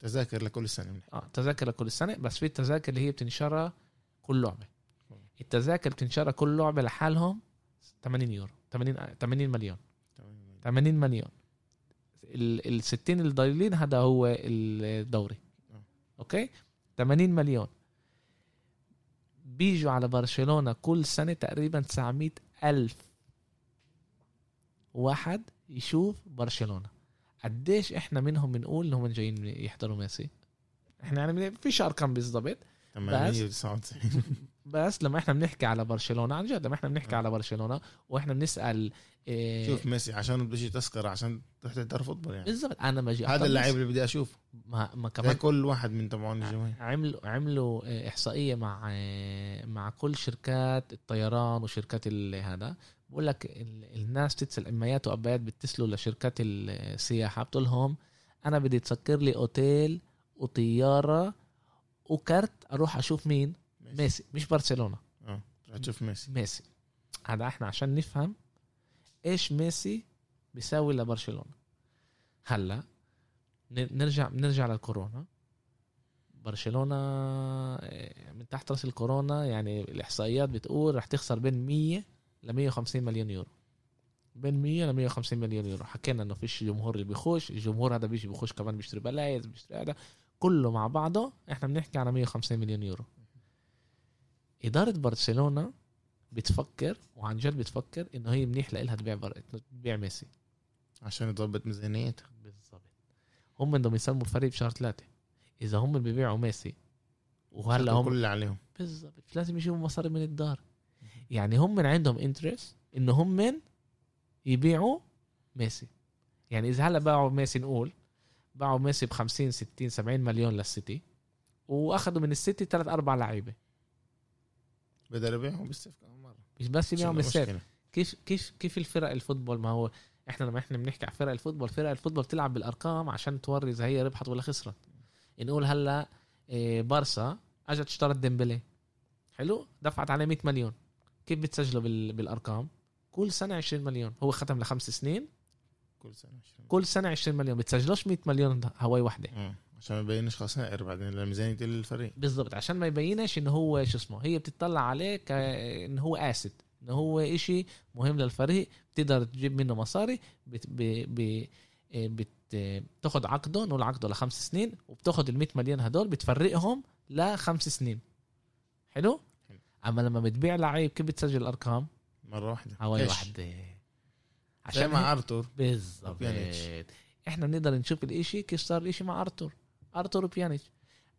تذاكر لكل سنة. من آه تذاكر لكل سنة بس في التذاكر اللي هي بتنشرى كل لعبة. التذاكر بتنشرى كل لعبة لحالهم 80 يورو. 80 80 مليون. 80 مليون. ال ال 60 الضايلين هذا هو الدوري. آه. أوكي؟ 80 مليون. بيجوا على برشلونة كل سنة تقريبا 900 ألف واحد يشوف برشلونة. قديش إحنا منهم بنقول إنهم جايين يحضروا ميسي؟ إحنا يعني فيش ارقام بالضبط 899 بس لما إحنا بنحكي على برشلونة عن جد لما إحنا بنحكي آه. على برشلونة وإحنا بنسأل إيه شوف ميسي عشان بديش تذكرة عشان تروح تحضر فوتبول يعني. بالضبط أنا ما هذا اللاعب اللي بدي أشوفه. ما, ما كمان كل واحد من تبعون الجماهير. عملوا عملوا آه، إحصائية مع آه، مع كل شركات الطيران وشركات هذا. بقول لك ال- الناس تتصل أميات وأبيات بيتصلوا لشركات السياحة بتقول لهم أنا بدي تسكر لي أوتيل وطيارة وكارت أروح أشوف مين؟ ميسي. مش برشلونة. آه تروح تشوف ميسي. ميسي. هذا إحنا عشان نفهم إيش ميسي بيساوي لبرشلونة. هلا نرجع نرجع للكورونا. برشلونة آه، من تحت رأس الكورونا يعني الإحصائيات بتقول رح تخسر بين 100 ل 150 مليون يورو. بين 100 ل 150 مليون يورو. حكينا إنه فيش جمهور اللي بيخش الجمهور هذا بيجي بيخش كمان بيشتري بلايز بيشتري هذا. كله مع بعضه إحنا بنحكي على 150 مليون يورو. إدارة برشلونة بتفكر وعن جد بتفكر إنه هي منيح لإلها تبيع بر... تبيع ميسي. عشان تضبط ميزانيتها. بالضبط. هم بدهم يسلموا الفريق بشهر ثلاثة. إذا هم بيبيعوا ميسي وهلأ هم كل اللي عليهم. بالضبط. لازم يجيبوا مصاري من الدار. يعني هم من عندهم interest إنه هم من يبيعوا ميسي. يعني إذا هلأ باعوا ميسي نقول باعوا ميسي ب 50 60 70 مليون للسيتي وأخذوا من السيتي ثلاث أربع لعيبة. بدل يبيعهم بالسيف كمان مرة. مش بس يبيعوا من مش السيف مشكلة. كيف كيف كيف الفرق ال football؟ ما هو إحنا لما إحنا بنحكي على فرق ال football فرق ال football بتلعب بالأرقام عشان توري إذا هي ربحت ولا خسرت. نقول هلأ إيه، بارسا أجت اشترت ديمبلي. حلو؟ دفعت عليه 100 مليون. كيف بتسجله بال... بالأرقام؟ كل سنة 20 مليون. هو ختم لخمس سنين. كل سنة 20. كل سنة 20 مليون. بتسجلوش 100 مليون هواي واحدة. آه. عشان ما يبينش خسائر بعدين لميزانيه الفريق؟ بالضبط عشان ما يبينش انه هو شو اسمه هي بتطلع عليه كانه هو asset انه هو إشي مهم للفريق بتقدر تجيب منه مصاري بت ب ب بت بتاخد عقده نقول عقده لخمس سنين وبتاخد ال 100 مليون هدول بتفرقهم لخمس سنين. حلو؟ حلو. أما لما بتبيع لعيب كيف بتسجل أرقام؟ مرة واحدة. إيش؟ واحدة. عشان مع أرتور. بالضبط وبيانيتش. إحنا بنقدر نشوف الإشي كيف صار الإشي مع أرتور. ارتور وبيانيتش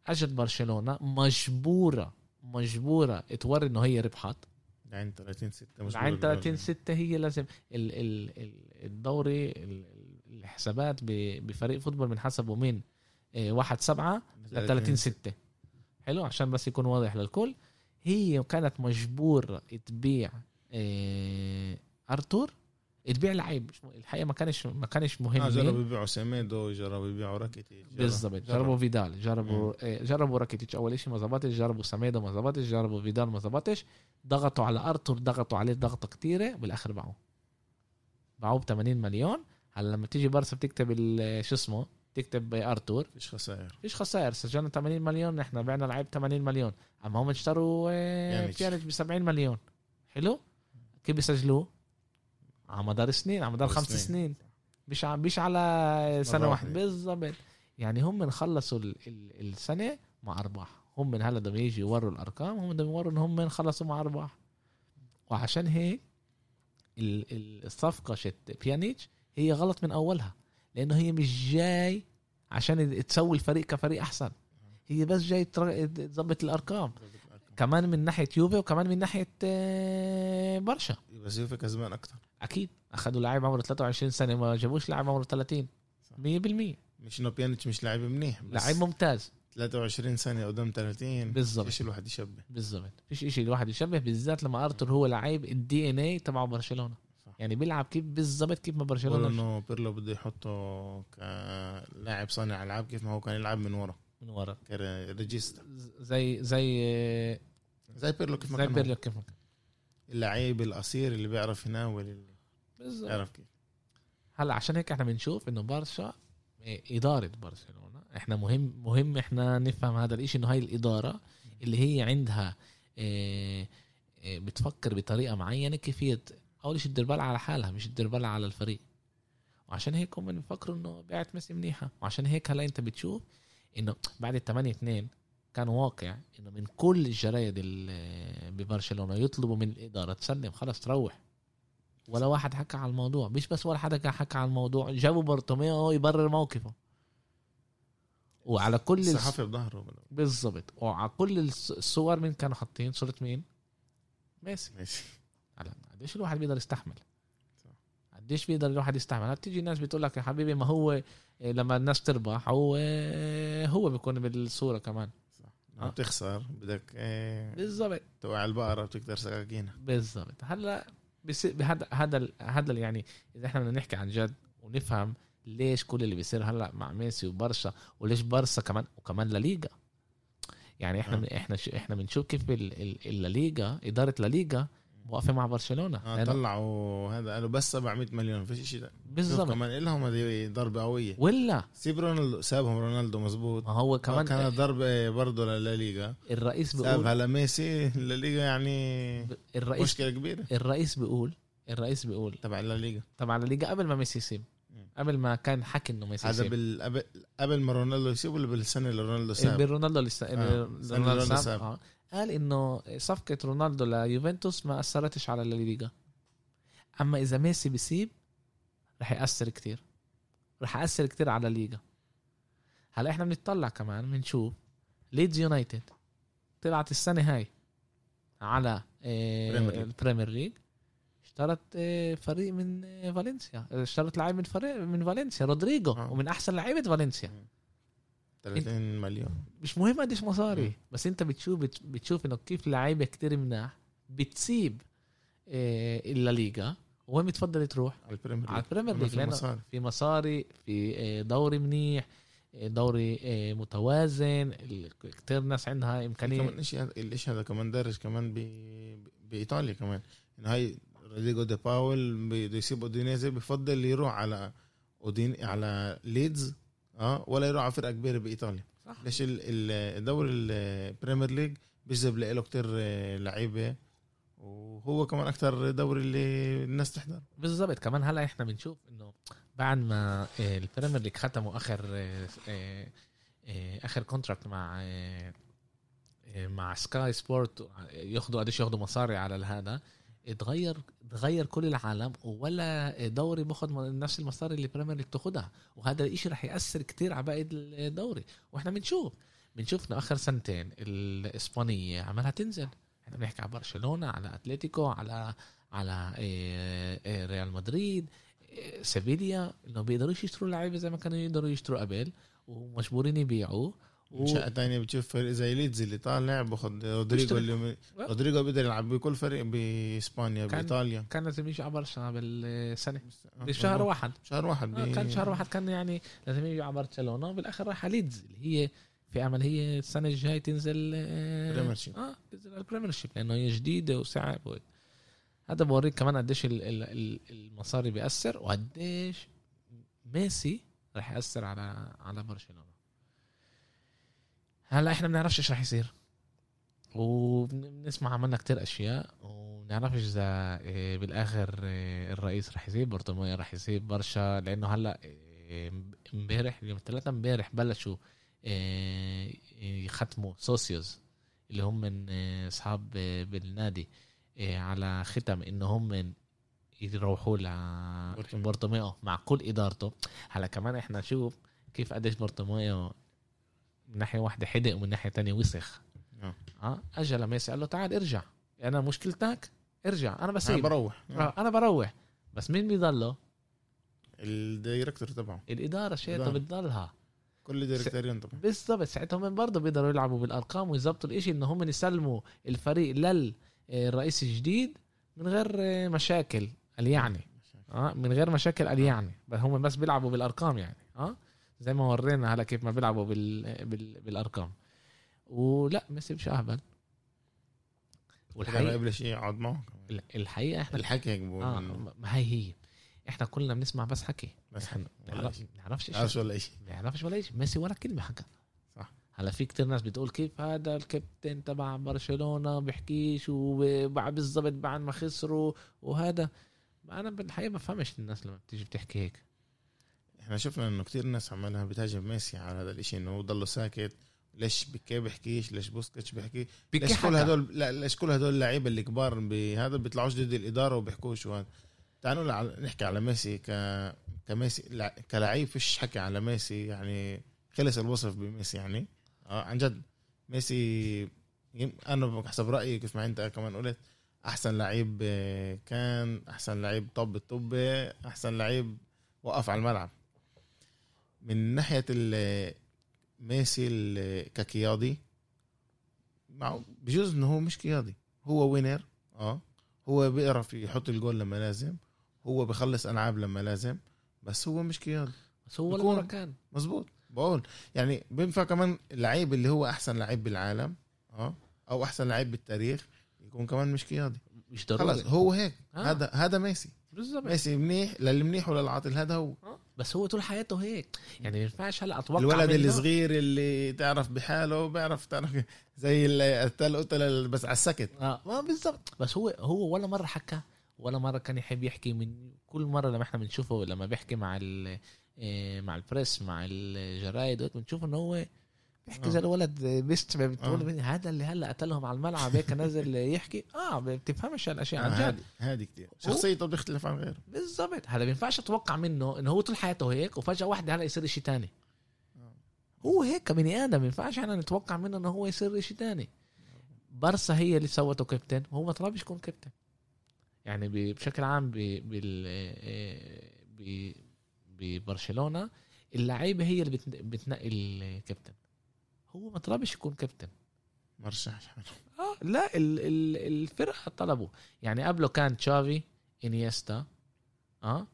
اجت برشلونة مجبورة مجبورة توري إنه هي ربحت. عين 30 6 مش عين بقول 30 بالأول. 6 هي لازم ال ال ال الدوري ال- الحسابات بفريق football بنحسبه من إيه، واحد سبعة ل 30 6 حلو؟ عشان بس يكون واضح للكل. هي كانت مجبورة تبيع إيه، أرتور. تبيع لعيب الحقيقة ما كانش ما كانش مهم مين. جربوا يبيعوا سيميدو جربوا يبيعوا راكيتي جرب- بالضبط. جرب. جربوا فيدال جربوا إيه، جربوا راكيتيتش. أول شيء ما زبطش جربوا سميدو ما زبطش جربوا فيدال ما زبطش ضغطوا على أرتور ضغطوا عليه ضغطة كتيرة بالآخر باعوه. باعوه ب 80 مليون. هلا لما تيجي بارسا بتكتب شو اسمه؟ تكتب أرتور. فيش خسائر. فيش خسائر. سجلنا 80 مليون إحنا بعنا لعيب 80 مليون. أما هم اشتروا آه،. بيانيتش ب 70 مليون. حلو؟ كيف بيسجلوه؟ على مدار سنين على مدار خمس سنين. مش مش على سنة واحدة. بالضبط. يعني هم خلصوا ال ال السنة مع أرباح. هم من هلا بدهم يجي يوروا الأرقام هم بدهم يوروا إن هم خلصوا مع أرباح. وعشان هيك ال- ال- الصفقة شت بيانيتش هي غلط من أولها. لأنه هي مش جاي عشان تسوي الفريق كفريق أحسن. هي بس جاي تظبط الأرقام. كمان من ناحية يوفي وكمان من ناحية آه، برشا. بس يوفي كسبان أكثر أكيد. أخذوا لاعب عمره 23 سنة ما جابوش لاعب عمره 30 صح. 100% مش إنه بيانيتش مش لاعب منيح بس لاعب ممتاز. 23 سنة قدام 30 بالظبط إيش الواحد يشبه. بالظبط فيش إشي الواحد يشبه بالذات لما ارتر هو لعيب ال DNA تبع برشلونة. صح. يعني بيلعب كيف بالظبط كيف ما برشلونة. إنه بيرلو بده يحطه كلاعب صانع ألعاب كيف ما هو كان يلعب من ورا. من ورا. ك regista. زي زي زي بيرلو كيف ما زي كان بيرلو هو. كيف ما كان. اللعيب القصير اللي بيعرف يناول اللي بالظبط. بيعرف كيف. هلا عشان هيك إحنا بنشوف إنه برشا إيه، إدارة برشلونة. إحنا مهم مهم إحنا نفهم هذا الإشي إنه هاي الإدارة اللي هي عندها إيه، إيه، بتفكر بطريقة معينة كيفية أول شيء تدير بالها على حالها مش تدير بالها على الفريق. وعشان هيك هم بيفكروا إنه بيعت ميسي منيحة. وعشان هيك هلا أنت بتشوف إنه بعد ال 8 2 كان واقع إنه من كل الجرايد اللي ببرشلونة يطلبوا من الإدارة تسلم خلص تروح. ولا واحد حكى على الموضوع مش بس ولا حدا حكى على الموضوع جابوا بارتوميو يبرر موقفه. وعلى كل الصحافه بظهره. بالضبط. وعلى كل الص- الصور مين كانوا حاطين؟ صورة مين؟ ميسي. ماشي هلا قديش الواحد بيقدر يستحمل. قديش بيقدر الواحد يستحمل؟ بتيجي ناس بتقول لك يا حبيبي ما هو إيه، لما الناس تربح هو هو بيكون بالصورة كمان. لما آه. بتخسر بدك إيه، بالضبط توقع البقرة بتقدر سكاكينها بالضبط هلأ هذا هذا هذا يعني إذا إحنا بدنا نحكي عن جد ونفهم ليش كل اللي بيصير هلأ مع ميسي وبرشا وليش برشا كمان وكمان لليغا يعني إحنا آه. إحنا إحنا بنشوف كيف ال- ال- الليغا إدارة الليغا واقفه مع برشلونة. آه لأنه- طلعوا هذا قالوا بس 700 مليون فيش شيء بالضبط. كمان لهم هذه ضربة قوية. ولا؟ سيب رونالدو سابهم رونالدو مزبوط ما هو كمان كانت ضربة برضه للليغا الرئيس بيقول سابها لميسي الليغا يعني الرئيس مشكلة كبيرة. الرئيس بيقول الرئيس بيقول تبع الليغا طبعا الليغا قبل ما ميسي يسيب. قبل ما كان حكي إنه ميسي هذا بال... قبل- ما رونالدو يسيب ولا بالسنة اللي رونالدو ساب برونالدو لسه آه، رونالدو رونالدو ساب. آه. قال إنه صفقة رونالدو ليوفنتوس ما أثرتش على الليغا أما إذا ميسي بيسيب رح يأثر كتير. رح يأثر كتير على الليغا هلا إحنا بنطلع كمان بنشوف. ليدز يونايتد طلعت السنة هاي على آه، Premier League. ال Premier League اشترت آه، فريق من آه، فالنسيا. اشترت لاعب من فريق من فالنسيا رودريجو آه. ومن أحسن لعيبة فالنسيا. 30 مليون. مش مهم قديش مصاري. مم. بس انت بتشوف بت- بتشوف انه كيف لعيبة كتير مناح بتسيب إيه الليغا وين بتفضل تروح؟ على ال Premier على League ال Premier كمان League في لأنه مصاري. في مصاري في إيه، دوري منيح إيه، دوري إيه، متوازن. كتير ناس عندها إمكانية. كمان شيء هذا الشيء هذا كمان دارج كمان. بإيطاليا كمان. إنه هاي رودريجو دي باول بده يسيب أودينيزي بفضل يروح على اودين على ليدز. آه ولا يروح على فرقة كبيرة بإيطاليا. صح. ليش ال- ال- الدوري ال Premier League بيجذب له كتير آه، لعيبة. وهو كمان أكتر دوري اللي الناس تحضر بالضبط. كمان هلا إحنا بنشوف إنه بعد ما آه، ال Premier League ختموا آخر آه، آخر contract مع مع Sky Sport ياخذوا قديش ياخذوا مصاري على هذا. اتغير اتغير كل العالم ولا دوري باخذ نفس المصاري اللي ال Premier League بتاخذها وهذا الإشي رح يأثر كتير على باقي الدوري. وإحنا بنشوف بنشوف إنه آخر سنتين الإسبانية عمالها تنزل. إحنا بنحكي على برشلونة على أتلتيكو على على إيه، إيه، ريال مدريد إيه، سيفيليا إنه بيقدروش يشتروا لعيبة زي ما كانوا يقدروا يشتروا قبل ومجبورين يبيعوا و... شقة تانية بتشوف فريق زي ليدز اللي طالع باخد رودريجو. اللي رودريجو بيقدر يلعب بكل فريق بإسبانيا كان- بإيطاليا كان لازم يجي على برشا بالسنه آه، بشهر مظبوط. واحد شهر واحد آه، بي- كان شهر واحد كان يعني لازم يجي على برشلونه وبالآخر راح على ليدز اللي هي في أمل هي السنة الجاي تنزل آه، Premiership. آه تنزل ال Premiership لأنه هي جديدة وصعب و... هذا بوريك كمان قديش ال- ال- ال- المصاري بيأثر وقديش ميسي رح يأثر على على برشلونة هلا إحنا بنعرفش إيش رح يصير وبنسمع عملنا كتير أشياء وبنعرفش إذا إيه، بالآخر إيه، الرئيس رح يسيب بارتوميو رح يسيب برشا لأنه هلا إيه، امبارح يوم الثلاثاء امبارح بلشوا يختموا socios اللي هم من أصحاب بالنادي على ختم إنه هم من يروحوا. لبارتوميو مع كل إدارته هلا كمان إحنا نشوف كيف قديش بارتوميو من ناحية واحدة حدق ومن ناحية تانية وسخ. آه. آه اجى لميسي قال له تعال ارجع. أنا مشكلتك ارجع أنا أنا بسيب. بروح. آه. أنا بروح. بس مين بيضله؟ ال director تبعه. الإدارة إدارة. بتضلها. كل دايركتورين طبعا بالضبط. ساعتهم هم برضه بيقدروا يلعبوا بالأرقام ويظبطوا الإشي ان هم يسلموا الفريق للرئيس الجديد من غير آه، مشاكل قال يعني آه من غير مشاكل قال يعني بس هم بس بيلعبوا بالأرقام يعني. آه زي ما ورينا هلا كيف ما بيلعبوا بال... بال... بالأرقام. ولا ميسي مش أهبل. والحقيقة قبل شيء يقعد معه. الحقيقة إحنا الحكي هيك آه منه. ما هي هي. إحنا كلنا بنسمع بس حكي. بس شيء. بنعرفش شيء ولا شيء بنعرفش ولا شيء ميسي ولا كلمة حكى. صح. هلا في كتير ناس بتقول كيف هذا الكابتن تبع برشلونة بيحكيش وبعد بالضبط بعد ما خسروا وهذا. أنا بالحقيقة بفهمش الناس لما بتيجي بتحكي هيك. إحنا شفنا إنه كتير ناس عمالها بتهاجم ميسي على هذا الإشي إنه هو ضله ساكت ليش بيكي بيحكيش؟ ليش بوسكيتش بيحكي؟ ليش كل. هدول لا ليش كل هدول اللعيبة اللي كبار بهذا بيطلعوش ضد الإدارة وبيحكوش؟ وهذا. تعالوا نقول نحكي على ميسي ك كميسي لع- كلاعب فيش حكي على ميسي يعني خلص الوصف بميسي يعني. آه عن جد ميسي يم- أنا حسب رأيي كيف ما أنت كمان قلت أحسن لعيب آه، كان أحسن لعيب طب الطب أحسن لعيب وقف على الملعب. من ناحية ميسي كقيادي معه بجوز إنه هو مش قيادي هو وينر آه هو بيعرف يحط الجول لما لازم هو بخلص ألعاب لما لازم بس هو مش قيادي. بس هو ولا كان. مزبوط بقول يعني بينفع كمان اللعيب اللي هو أحسن لعيب بالعالم آه أو أحسن لعيب بالتاريخ يكون كمان مش قيادي. مش خلص ضروري هو هيك. آه. هذا هذا ميسي. بالضبط ميسي منيح للمنيح وللعاطل هذا هو. آه. بس هو طول حياته هيك. يعني ما ينفعش هلا أتوقع الولد الصغير اللي تعرف بحاله بيعرف تعرف زي التل قتل بس على السكت. آه. ما بالضبط. بس هو هو ولا مرة حكى ولا مرة كان يحب يحكي من كل مرة لما إحنا بنشوفه لما بيحكي مع ال إيه، مع البريس مع الجرايد بنشوف إنه هو آه. زي الولد بيستمع بتقول آه. مني هذا اللي هلا قتلهم على الملعب هيك نزل يحكي. آه ما بتفهمش هالأشياء عن جد. هذه هذه كثير شخصيته بتختلف عن غيره. بالضبط. هذا ما بينفعش أتوقع منه إنه هو طول حياته هيك وفجأة واحدة هلا يصير شيء تاني. هو هيك كبني آدم ما ينفعش إحنا نتوقع منه إنه هو يصير شيء تاني. برسا هي اللي سوته كابتن وهو ما طلبش يكون كابتن. يعني بشكل عام ب- بال آه، ببرشلونة اللعيبة هي اللي بتن- بتنقي الكابتن. هو ما طلبش يكون كابتن مرشح آه لا ال ال الفرقة طلبوا يعني قبله كان تشافي إنيستا آه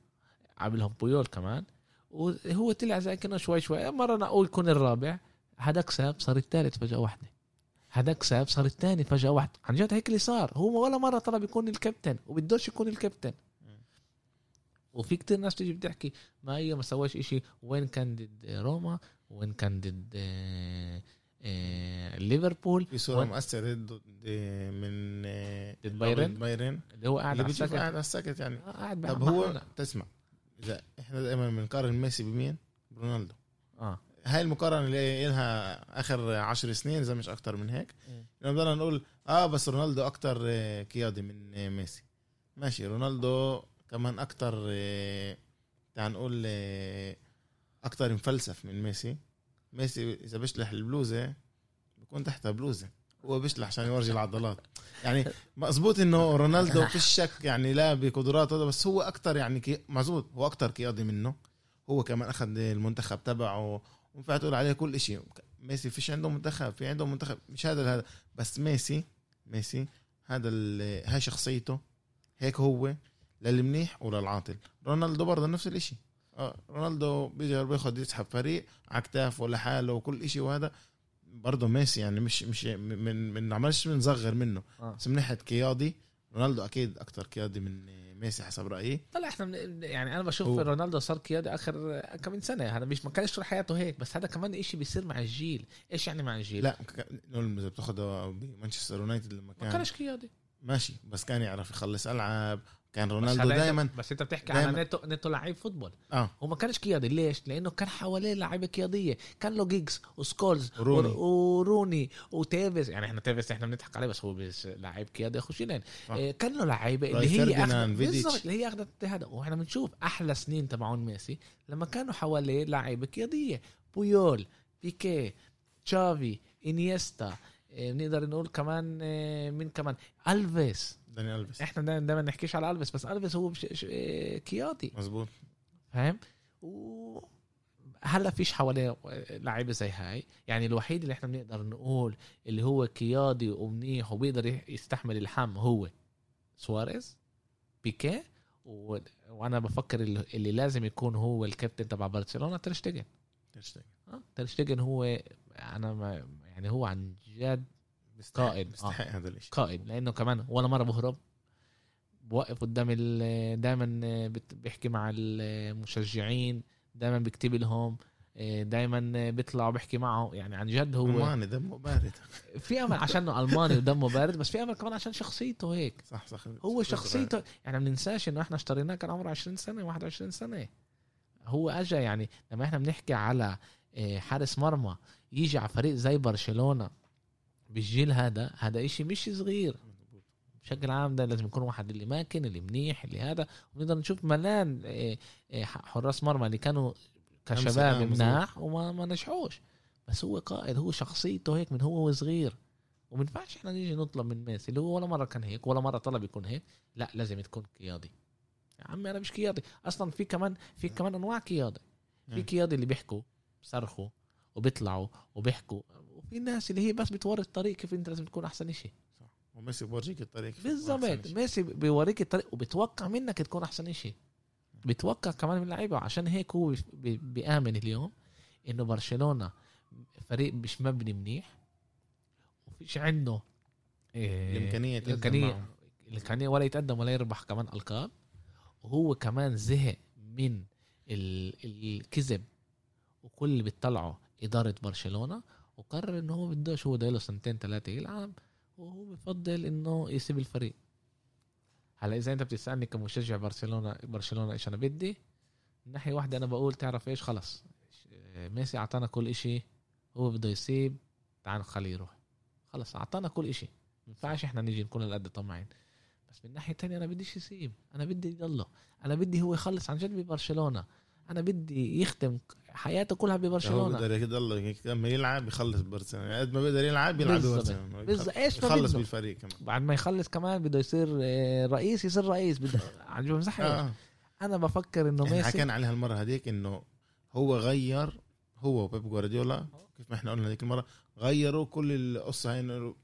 قبلهم بويول كمان. وهو طلع زي كأنه شوي شوي. مرة نقول يكون الرابع هداك ساب صار الثالث فجأة واحدة. هداك ساب صار الثاني فجأة واحدة عن جد هيك اللي صار. هو ولا مرة طلب يكون الكابتن وبدوش يكون الكابتن. وفي كتير ناس تيجي بتحكي ما هي ما سواش إشي. وين كان ضد روما؟ وين كان ضد آه، آه، ليفربول؟ في صورة مؤثرة ضد من آه، ضد بايرن؟ بايرن. اللي هو قاعد على السكت قاعد على السكت يعني. آه، قاعد طب هو حالة. تسمع إذا إحنا دائما بنقارن ميسي بمين؟ برونالدو آه. هاي المقارنة اللي لها آخر عشر سنين إذا مش أكتر من هيك. لما بدنا نقول آه بس رونالدو أكتر آه، قيادي من ميسي. ماشي رونالدو كمان أكتر آه، تعال نقول آه، أكتر مفلسف من ميسي. ميسي إذا بيشلح البلوزة بيكون تحتها بلوزة. هو بيشلح عشان يورجي العضلات. يعني مزبوط إنه رونالدو فيش شك يعني لا بقدراته هذا بس هو أكتر يعني كي... مزبوط هو أكتر قيادي منه. هو كمان أخذ المنتخب تبعه. وينفع تقول عليه كل شيء ميسي فيش عنده منتخب في عنده منتخب. مش هذا هذا. بس ميسي ميسي هذا هاي شخصيته. هيك هو. للمنيح وللعاطل رونالدو برضه نفس الإشي. آه رونالدو بيجي بياخد يسحب فريق على كتافه لحاله وكل إشي وهذا برضه ميسي يعني مش مش من من عملش بنصغر منه. آه. بس من ناحية قيادي رونالدو أكيد أكتر قيادي من ميسي حسب رأيي. طلع إحنا من يعني أنا بشوف هو- رونالدو صار قيادي آخر كم من سنة. هذا مش ما كانش طول حياته هيك بس هذا كمان إشي بيصير مع الجيل. إيش يعني مع الجيل؟ لا إذا بتاخده بمانشستر يونايتد لما ما كان كانش قيادي. ماشي بس كان يعرف يخلص ألعاب كان رونالدو دائما بس انت بتحكي دايماً- على نيتو نيتو لعيب football. آه. هو ما كانش قيادي. ليش؟ لأنه كان حواليه لعيبة قيادية. كان له جيجز وسكولز روني. ور- وروني وتيفيز. يعني إحنا تيفيز إحنا بنضحك عليه بس هو بس لعيب قيادي. أخو شيلين صح. إيه، كان له لعيبة اللي هي. بالضبط اللي هي أخذت هذا وإحنا بنشوف أحلى سنين تبعون ميسي لما كانوا حواليه لعيبة قيادية. بويول بيكي تشافي إنيستا. إيه، بنقدر نقول كمان إيه، مين كمان؟ ألفيس. داني ألفيس. إحنا دايما نحكيش على ألفيس بس ألفيس هو بش... ش... قيادي مزبوط فاهم؟ و هلا فيش حواليه لعيبة زي هاي. يعني الوحيد اللي إحنا بنقدر نقول اللي هو قيادي ومنيح وبيقدر يستحمل الحم هو سواريز بيكي و... وأنا بفكر اللي, اللي لازم يكون هو الكابتن تبع برشلونة ترشتجن آه ترشتجن هو أنا ما يعني هو عن جد قائد مستحق هذا الشيء قائد لأنه كمان ولا مرة بهرب بوقف قدام دائما بيحكي مع المشجعين دائما بيكتب لهم دائما بيطلع وبيحكي معه يعني عن جد هو ألماني دمه بارد. في أمل عشانه ألماني ودمه بارد بس في أمل كمان عشان شخصيته هيك. صح صح. هو شخصيته يعني ما ننساش إنه إحنا اشتريناه كان عمره 20 سنة 21 سنة. هو اجى يعني لما إحنا بنحكي على حارس مرمى يجي على فريق زي برشلونة بالجيل هذا هذا إشي مش صغير. بشكل عام ده لازم يكون واحد اللي ماكن اللي منيح اللي هذا. ونقدر نشوف ملان حراس مرمى اللي كانوا كشباب مناح وما ما نجحوش. بس هو قائد هو شخصيته هيك من هو وصغير وما ينفعش إحنا نيجي نطلب من ميسي اللي هو ولا مرة كان هيك ولا مرة طلب يكون هيك. لا لازم تكون قيادي. يا عمي أنا مش قيادي. أصلا في كمان في كمان أنواع قيادة. في قيادي اللي بيحكوا بصرخوا وبيطلعوا وبيحكوا. وفي ناس اللي هي بس بتوري الطريق كيف انت لازم تكون أحسن شيء وميسي بورجيك الطريق بالضبط. ميسي بيوريك الطريق وبتوقع منك تكون أحسن شيء بتوقع كمان من اللعيبه عشان هيك هو بيآمن اليوم إنه برشلونة فريق مش مبني منيح. وفيش عنده إيه الإمكانية الامكانيه الإمكانية ولا يتقدم ولا يربح كمان ألقاب. وهو كمان زهق من الكذب وكل اللي بيطلعه إدارة برشلونة. وقرر انه هو بدوش هو له سنتين ثلاثة يلعب وهو بفضل إنه يسيب الفريق. هلا إذا أنت بتسألني كمشجع برشلونة برشلونة إيش أنا بدي؟ من ناحية واحدة أنا بقول تعرف إيش؟ خلص ميسي أعطانا كل إشي هو بده يسيب تعال خليه يروح. خلص أعطانا كل إشي. ما ينفعش إحنا نيجي نكون قد طمعين بس من ناحية تانية أنا بديش يسيب. أنا بدي يضله أنا بدي هو يخلص عن جد ببرشلونة. أنا بدي يختم حياته كلها ببرشلونة. بقدر يضل لما يلعب يخلص برشلونة. قد ما بقدر يلعب يلعب برشلونة. بالظبط إيش يخلص بالفريق كمان. بعد ما يخلص كمان بده يصير رئيس يصير رئيس. بده عن جد آه. أنا بفكر إنه ميسي حكينا عليها المره هذيك إنه هو غير هو وبيب جوارديولا كيف ما إحنا قلنا هذيك المرة غيروا كل القصة هاي انه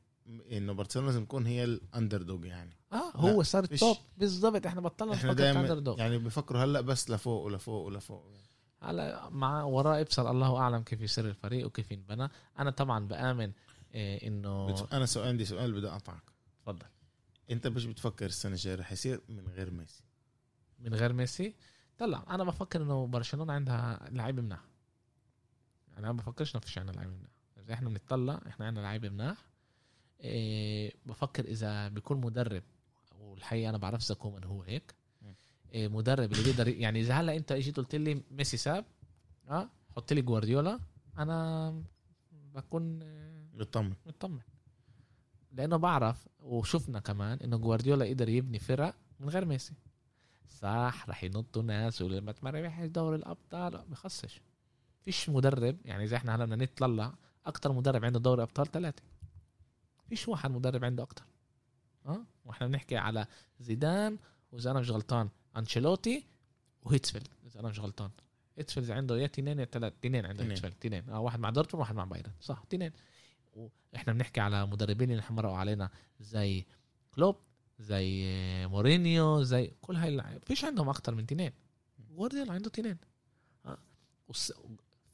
إنه برشلونة لازم تكون هي ال underdog يعني. آه. هو صار top بالضبط إحنا بطلنا إحنا دايما يعني بفكروا هلأ بس لفوق ولفوق ولفوق هلأ مع وراء ابصر الله أعلم كيف يصير الفريق وكيف ينبنى. أنا طبعا بآمن إيه إنه أنا سؤال عندي سؤال بدي أقطعك. تفضل. أنت مش بتفكر السنة الجاية رح يصير من غير ميسي؟ من غير ميسي؟ طلع أنا بفكر إنه برشلونة عندها لعيبه مناح. أنا ما بفكرش إنه فيش عندنا لعيبه مناح. إذا إحنا بنطلع إحنا عندنا لعيبه مناح. إيه بفكر إذا بيكون مدرب والحقيقة أنا بعرف اذا كومان هو هيك. إيه مدرب اللي بيقدر يعني إذا هلأ أنت إجيت قلت لي ميسي ساب آه حط لي جوارديولا أنا بكون مطمن. مطمن. لأنه بعرف وشفنا كمان إنه جوارديولا قدر يبني فرق من غير ميسي. صح رح ينطوا ناس ولما تمرح دوري الأبطال بخصش فيش مدرب يعني إذا إحنا هلأ بدنا نطلع أكثر مدرب عنده دوري أبطال ثلاثة. فيش واحد مدرب عنده أكثر آه؟ وإحنا بنحكي على زيدان وإذا أنا مش غلطان أنشيلوتي وهيتسفيلد إذا أنا مش غلطان. هيتسفيلد عنده يا تنين يا ثلاث تنين عنده هيتسفيلد تنين آه واحد مع دورتموند وواحد مع بايرن. صح تنين وإحنا بنحكي على مدربين اللي مرقوا علينا زي كلوب زي مورينيو زي كل هاي اللعيبه فيش عندهم أكثر من تنين جوارديولا عنده تنين آه.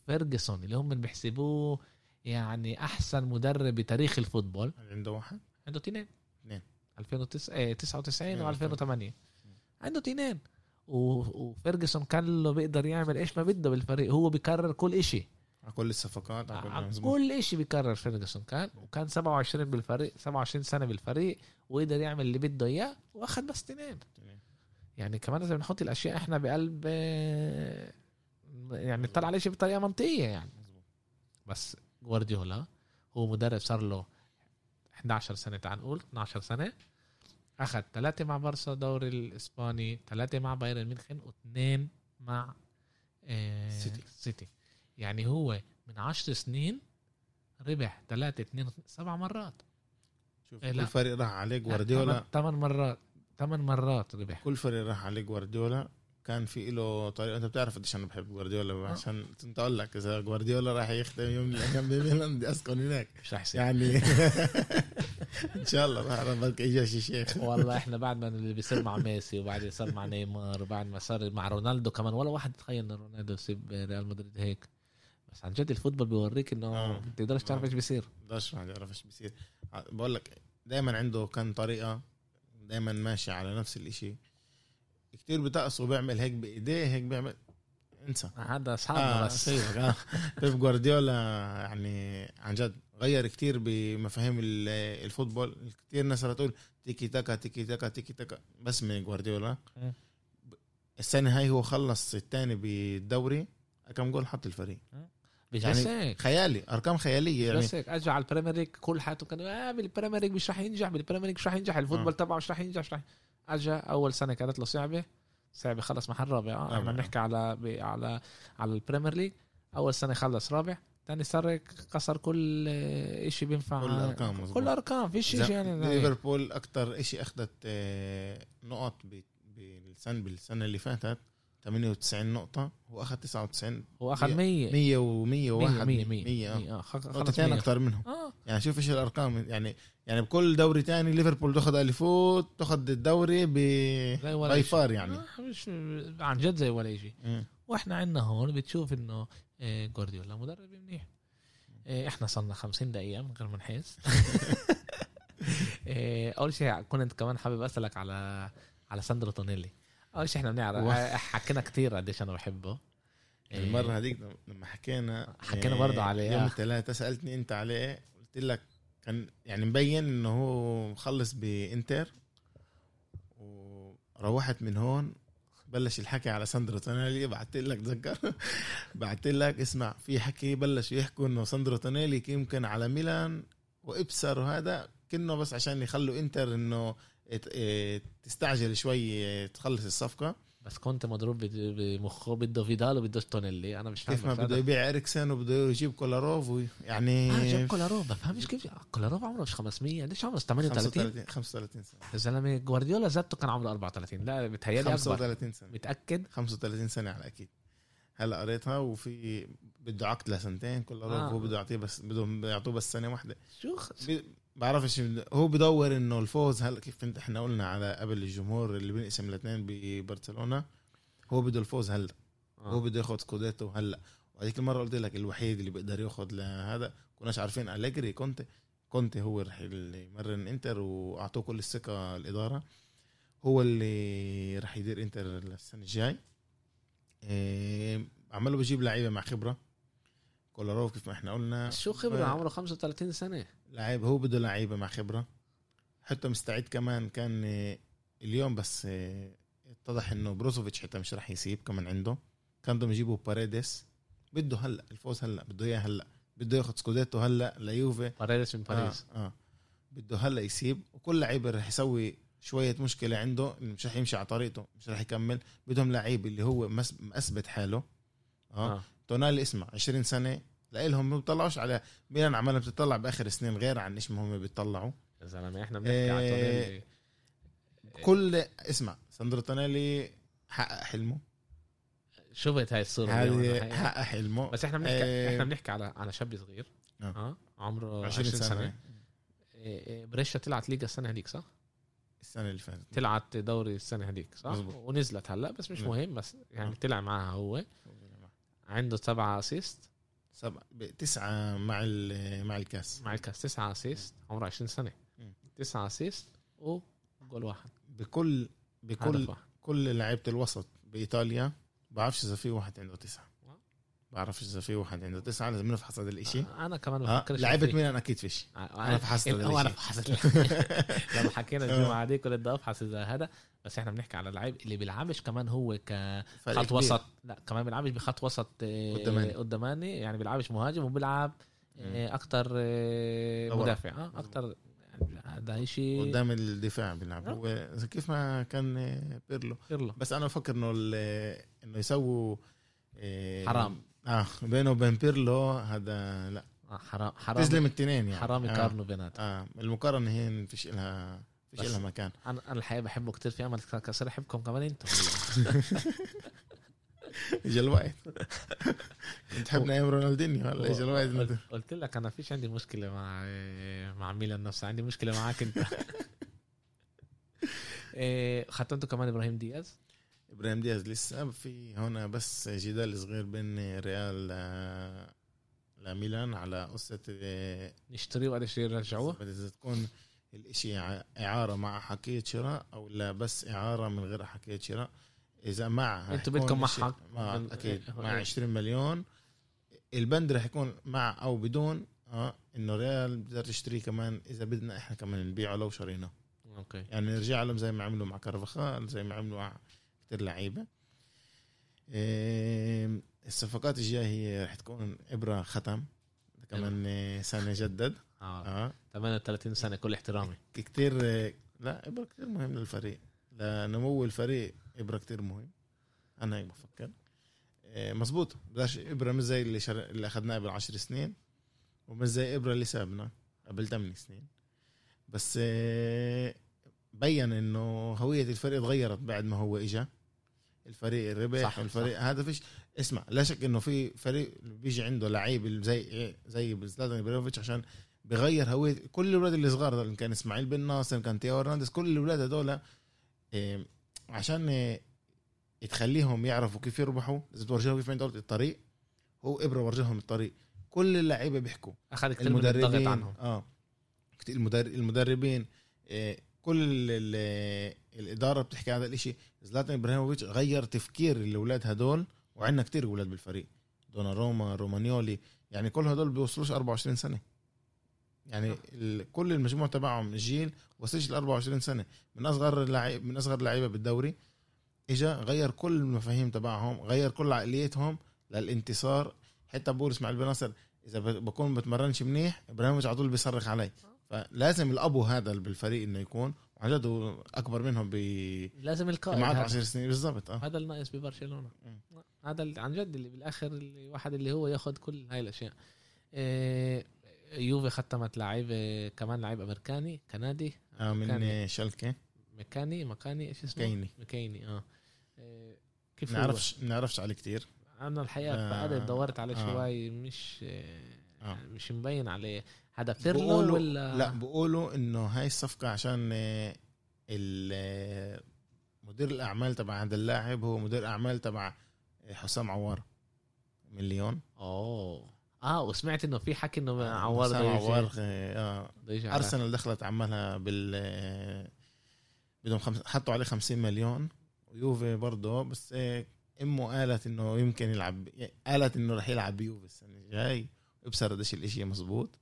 فيرجسون اللي هم بيحسبوه يعني أحسن مدرب بتاريخ ال football. عنده واحد؟ عنده تنين اثنين 2009 99 و2008 عنده تنين. وفيرجسون كان له بيقدر يعمل إيش ما بده بالفريق. هو بيكرر كل إشي. على كل الصفقات على كل, كل إشي بيكرر فيرجسون كان. وكان 27 بالفريق 27 سنة بالفريق وقدر يعمل اللي بده إياه وأخذ بس تنين. يعني كمان لازم نحط الأشياء إحنا بقلب يعني نطلع على شيء بطريقة منطقية يعني. بس جوارديولا هو مدرب صار له 11 سنة تعال نقول 12 سنة. أخذ ثلاثة مع برشا دوري الإسباني ثلاثة مع بايرن ميونخ واثنين مع آه سيتي. سيتي. يعني هو من 10 سنين ربح ثلاثة اثنين سبع مرات. شوف إيه كل فريق راح عليه جوارديولا. ثمان مرات ثمان مرات ربح. كل فريق راح عليه جوارديولا. وكان في له طريقه أنت بتعرف قديش أنا بحب جوارديولا؟ عشان كنت أقول لك إذا جوارديولا راح يختم يوم من الأيام بميلان بدي أسكن هناك. مش رح يعني إن شاء الله راح بركي اجى شي شيخ. والله إحنا بعد ما اللي بيصير مع ميسي وبعد يصير مع نيمار وبعد ما صار مع رونالدو كمان ولا واحد تخيل إن رونالدو يسيب ريال مدريد هيك. بس عن جد ال football بيوريك إنه آه. ما بتقدرش تعرف آه. إيش بيصير. بقدرش واحد يعرف إيش بيصير. بقول لك دائما عنده كان طريقة دائما ماشي على نفس الإشي. كتير بتقص بيعمل هيك بإيديه هيك بيعمل. انسى. هذا اصحابنا آه بس سيبك. آه. بيب جوارديولا يعني عن جد غير كتير بمفاهيم ال- الفوتبول. كتير ناس تقول تيكي تاكا تيكي تاكا تيكي تاكا. بس من جوارديولا. السنة هاي هو خلص الثاني بالدوري. كم جول حط الفريق؟ يعني خيالي أرقام خيالية يعني. بس هيك. اجى على ال Premier League كل حياته كان آه بال Premier League مش رح ينجح بال Premier League مش رح ينجح ال football آه. تبعه مش رح ينجح مش رح اجى أول سنة كانت له صعبة. صعبة خلص محل رابع. آه. إحنا بنحكي على على على ال Premier League. أول سنة خلص رابع. ثاني سنة كسر كل شيء بينفع. كل الأرقام مظبوط. كل أرقام. في شيء يعني. ليفربول أكتر شيء أخذت آه، نقط بالسنة بالسنة اللي فاتت. 98 نقطة هو أخذ 99 هو أخذ 100 100 و101 100 100 100 آه. 100 آه خلص نقطتين 100 أكثر منهم. آه. يعني شوف إيش الأرقام يعني يعني بكل دوري تاني ليفربول تاخذ الفوت تاخذ الدوري ب باي. فار يعني. آه مش عن جد زي ولا شيء. وإحنا عندنا هون بتشوف إنه آه، جوارديولا مدرب منيح. آه، إحنا صرنا 50 دقيقة من غير ما نحس. آه، أول شيء كنت كمان حابب أسألك على على ساندرو تونيلي. أول شيء إحنا بنعرف. آه، حكينا كتير قديش أنا بحبه المرة هذيك لما حكينا حكينا برضه عليه، يوم آه. الثلاثاء سألتني أنت عليه قلت لك كان يعني مبين إنه هو مخلص بإنتر وروحت من هون. بلش الحكي على ساندرو تونيلي بعت لك تذكر؟ بعت لك اسمع في حكي بلشوا يحكوا إنه ساندرو تونيلي يمكن على ميلان وإبصر وهذا كنه بس عشان يخلوا إنتر إنه تستعجل شوي آه تخلص الصفقة. بس كنت مضروب بمخه بده فيدال وبده تونيلي أنا مش فاهم كيف ما بده يبيع اريكسن وبده يجيب كولاروف يعني آه جاب كولاروف بفهمش كيف كولاروف عمره مش 500 قديش عمره 38 35 35 سنة. يا زلمة جوارديولا ذاته كان عمره 34 لا بتهيألي أكبر. 35 سنة. متأكد؟ 35 سنة على أكيد. هلا قريتها وفي بده عقد لسنتين كولاروف آه. هو بده يعطيه بس بدهم يعطوه بس سنة واحدة. شو خ... بعرفش هو بدور إنه الفوز هلا كيف انت إحنا قلنا على قبل الجمهور اللي بينقسم الاثنين ببرشلونة هو بده الفوز هلا. آه. هو بده ياخذ سكوديتو هلا. وهذيك المرة قلت لك الوحيد اللي بيقدر ياخذ لهذا كناش عارفين. أليجري كونتي. كونتي هو رح اللي يمرن إنتر وأعطوه كل الثقة الإدارة. هو اللي رح يدير إنتر السنة الجاي. إيه عماله بجيب لعيبة مع خبرة. كولاروف كيف ما إحنا قلنا. شو خبرة؟ ما- عمره 35 سنة. لعيب هو بده لعيبة مع خبرة. حتى مستعد كمان كان آه، اليوم بس آه، اتضح إنه بروزوفيتش حتى مش راح يسيب كمان عنده. كان بدهم يجيبوا باريدس بده هلأ الفوز هلأ بده إياه هلأ بده ياخذ سكوديتو هلأ ليوفي. باريس من باريس. آه, آه. بده هلأ يسيب. وكل لعيبه رح يسوي شوية مشكلة عنده مش رح يمشي على طريقته مش رح يكمل. بدهم لعيب اللي هو مس- مثبت حاله. آه, آه. تونالي اسمع 20 سنة لهم ما بيطلعوش على ميلان عمالها بتطلع بآخر سنين غير عن إيش ما هم بيطلعوا يا زلمة إحنا بنحكي على إيه، تونيلي كل اسمع ساندرو تونالي حقق حلمه شفت هاي الصورة هذه. حقق حلمه بس إحنا بنحكي إيه. إحنا بنحكي على على شاب صغير آه. آه عمره 20 20 سنة, سنة إيه، إيه، بريشا طلعت ليجا السنة هذيك صح؟ السنة اللي فاتت طلعت دوري السنة هذيك صح؟ مزبوط. ونزلت هلا بس مش نعم. مهم بس يعني آه. طلع معها هو عنده سبعة assist سبعة تسعة مع مع الكاس. مع الكاس. تسعة assist عمره 20 سنة. مم. تسعة assist و goal واحد. بكل بكل كل لعيبة الوسط بإيطاليا بعرفش إذا في واحد عنده تسعة. بعرفش إذا في واحد عنده تسعة لازم نفحص هذا الإشي آه، أنا كمان آه. بفكر لعيبة ميلان أكيد فيش أنا فحصت هذا أنا. فحصت لما حكينا آه. الجمعة هذيك كنت بدي افحص إذا هذا بس إحنا بنحكي على لعيب اللي بيلعبش كمان هو كخط. وسط لا كمان بيلعبش بخط وسط آه، قداماني. قداماني يعني بيلعبش مهاجم وبيلعب أكثر. مدافع آه أكثر يعني هذا شيء قدام الدفاع بيلعب آه. هو كيف ما كان آه، بيرلو يلا بس أنا بفكر إنه إنه يسووا آه، حرام. آه بينه وبين بيرلو هذا لا. آه، حرام حرام تظلم التنين يعني. حرام آه. يقارنوا بيناتهم. آه المقارنة هي فيش لها مش لها مكان. أنا أنا الحقيقة بحبه كتير في أمل كسر أحبكم كمان أنتم. اجى الوقت كنت تحبنا أيام رونالدينيو. هلا اجى الوقت قلت, لك أنا فيش عندي مشكلة مع مع ميلان نفسه. عندي مشكلة معاك أنت. إيه، خدتوا أنتوا كمان إبراهيم دياز. إبراهيم دياز لسه في هنا بس جدال صغير بين ريال ل- لميلان على قصه آه، نشتريه نشتريه نرجعوه إذا تكون الإشي إعارة مع حكاية شراء أو لا بس إعارة من غير حكاية شراء. إذا مع أنتوا بدكم مع حق- مع أكيد إيه، مع إيه. 20 مليون. البند رح يكون مع أو بدون آه إنه ريال بتقدر تشتريه كمان إذا بدنا إحنا كمان نبيعه لو شريناه. أوكي. يعني نرجع لهم زي ما عملوا مع كارفاخال زي ما عملوا مع كتير لعيبة. الصفقات الجاية هي رح تكون إبرة ختم كمان آه، سنة جدد. آه. آه. 38 سنة كل احترامي. كتير لا إبرة كتير مهم للفريق. لنمو الفريق إبرة كتير مهم. أنا هيك بفكر. إيه، مزبوط بداش إبرة مش زي اللي شر... اللي أخذناه قبل عشر سنين ومش زي إبرة اللي سابنا قبل 8 سنين. بس إيه، بين إنه هوية الفريق تغيرت بعد ما هو اجى الفريق صح، الربح الفريق هذا فيش. اسمع لا شك إنه في فريق بيجي عنده لعيب زي إيه، زي زلاتان إبراهيموفيتش عشان بغير هوية كل الاولاد اللي صغار كان إسماعيل بن ناصر كان تيو هرنانديز كل الاولاد هذول إيه، عشان تخليهم يعرفوا كيف يربحوا لازم تورجيهم كيف عندهم الطريق هو إبرة ورجيهم الطريق. كل اللعيبة بيحكوا. أخذ كثير من الضغط المدربين عنهم. آه. المدربين إيه كل ال... ال... الإدارة بتحكي هذا الإشي. زلاتان إبراهيموفيتش غير تفكير الأولاد هدول وعندنا كتير أولاد بالفريق. دوناروما رومانيولي يعني كل هدول بيوصلوش 24 سنة. يعني. كل المجموع تبعهم الجيل وصلش ل 24 سنة. من أصغر لعيب من أصغر لعيبة بالدوري. إجا غير كل المفاهيم تبعهم غير كل عقليتهم للانتصار. حتى بقول إسماعيل بن ناصر إذا بكون بتمرنش منيح إبراهيموفيتش على طول بيصرخ علي. فلازم الابو هذا بالفريق إنه يكون هو أكبر منهم ب لازم القائد معاه هذا. 10 سنين. بالضبط آه. هذا الناقص ببرشلونة. هذا اللي عن جد اللي بالآخر الواحد اللي هو ياخذ كل هاي الأشياء. إيه، يوفي ختمت لعيب إيه، كمان لعيب أمريكاني كندي آه من شالكة. مكاني مكاني إيش اسمه؟ كيني مكيني آه. إيه، كيف؟ نعرفش نعرفش عليه كتير. أنا الحقيقة آه، دورت عليه آه. شوي مش إيه، آه. مش مبين عليه. هذا بيرلو ولا لا بقولوا إنه هاي الصفقة عشان آه، ال- آه، مدير الأعمال تبع هذا اللاعب هو مدير أعمال تبع آه، حسام عوار. من ليون أوه. آه وسمعت إنه في حكي إنه عوار حسام عوار على- أرسنال دخلت عملها بال بدهم خمس... حطوا عليه 50 مليون. ويوفي برضه بس إمه قالت إنه يمكن يلعب قالت إنه رح يلعب بيوفي السنة الجاي. وبصر قديش الإشي مزبوط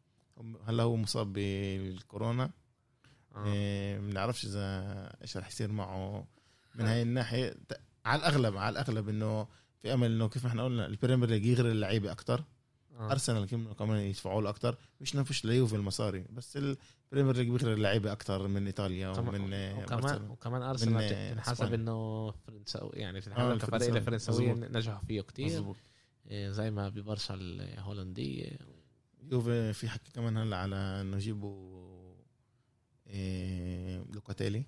هلا هو مصاب بالكورونا آه. إيه، ما بنعرفش إذا إيش رح يصير معه من هاي الناحية على الأغلب على الأغلب إنه في أمل إنه كيف إحنا قلنا ال Premier League يغري اللعيبة أكثر آه. أرسنال كمان يدفعوا له أكثر مش نفش ليوفي المصاري بس ال Premier League بيغري اللعيبة أكثر من إيطاليا ومن آه، وكمان برشلونة. وكمان أرسنال آه، إسبانيا. إنه فرنساوي يعني آه، بتنحسب كفريق الفرنساوي. الفرنساويين. نجحوا فيه إيه، زي ما ببرشا الهولنديه يوفي في حكي كمان هلا على انه يجيبوا إيه لوكاتيلي.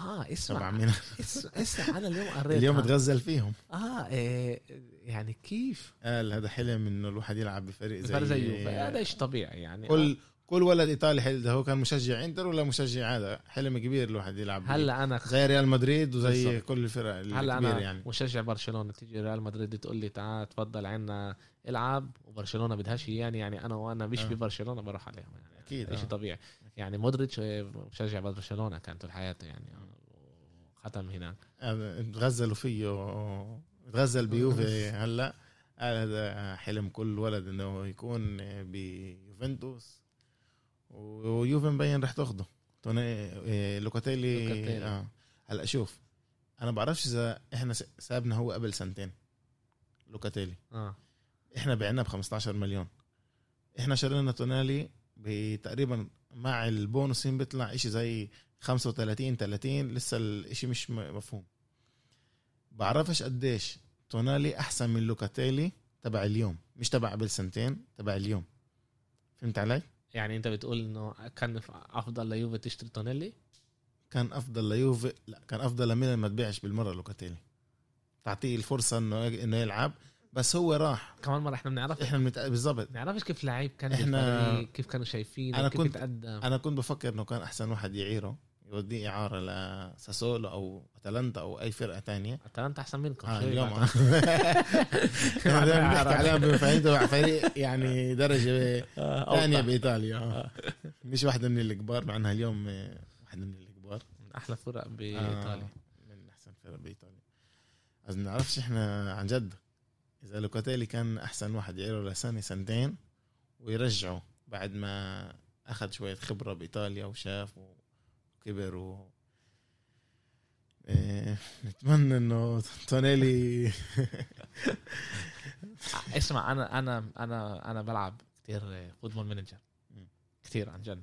آه اسمع. مين اس- اسمع أنا اليوم قريت اليوم عن- تغزل فيهم. آه إيه يعني كيف؟ قال هذا حلم إنه الواحد يلعب بفريق زي زي يوفي. هذا شيء طبيعي يعني. كل كل ولد إيطالي حلم ده هو كان مشجع إنتر ولا مشجع هذا؟ حلم كبير الواحد يلعب. هلا أنا زي ريال مدريد وزي بالضبط. كل الفرق هلا الكبيرة أنا يعني. مشجع برشلونة. تيجي ريال مدريد تقول لي تعال تفضل عنا العب وبرشلونة بدهاش اياني يعني أنا وأنا مش آه. ببرشلونة بروح عليهم يعني. أكيد شيء آه. طبيعي. يعني مودريتش مشجع برشلونة كان طول حياته يعني. ختم هناك. تغزلوا فيه تغزل بيوفي هلا. قال هذا حلم كل ولد إنه يكون بيوفنتوس. ويوفي مبين رح تاخده. توني إيه، لوكاتيلي لوكاتيلي. آه هلا شوف أنا بعرفش إذا إحنا سابنا هو قبل سنتين لوكاتيلي. آه. إحنا بعناه ب 15 مليون. إحنا شرينا تونالي بتقريبا مع البونusين بيطلع إشي زي 35 30 لسه الإشي مش مفهوم. بعرفش قديش تونالي أحسن من لوكاتيلي تبع اليوم مش تبع قبل سنتين تبع اليوم. فهمت علي؟ يعني انت بتقول انه كان أفضل ليوفي تشتري تونيلي؟ كان أفضل ليوفي لا كان أفضل لميلان ما تبيعش بالمرة لوكاتيلي تعطيه الفرصة إنه إنه يلعب. بس هو راح. كمان مرة إحنا بنعرف إحنا بنت... بالضبط. بنعرفش كيف لعيب كان بالفريق، كيف كانوا شايفين أنا كيف كنت- يتقدم أنا كنت بفكر إنه كان أحسن واحد يعيره. يوديه إعارة لساسولو أو أتلانتا أو أي فرقة تانية. أتلانتا أحسن منكم آه اليوم. إحنا دايما بنحكي تبع فريق يعني درجة آه، ثانية. بإيطاليا. آه. مش واحدة من الكبار مع انها اليوم آه، واحدة من الكبار. من أحلى فرق بإيطاليا. آه، من أحسن فرق بإيطاليا. بنعرفش إحنا عن جد. إذا لوكاتيلي كان أحسن واحد يعيره لسنه سنتين ويرجعه بعد ما أخذ شوية خبرة بإيطاليا وشاف وكبر و إيه، نتمنى إنه تونيلي اسمع أنا أنا أنا أنا بلعب كثير Football Manager. كثير عن جد.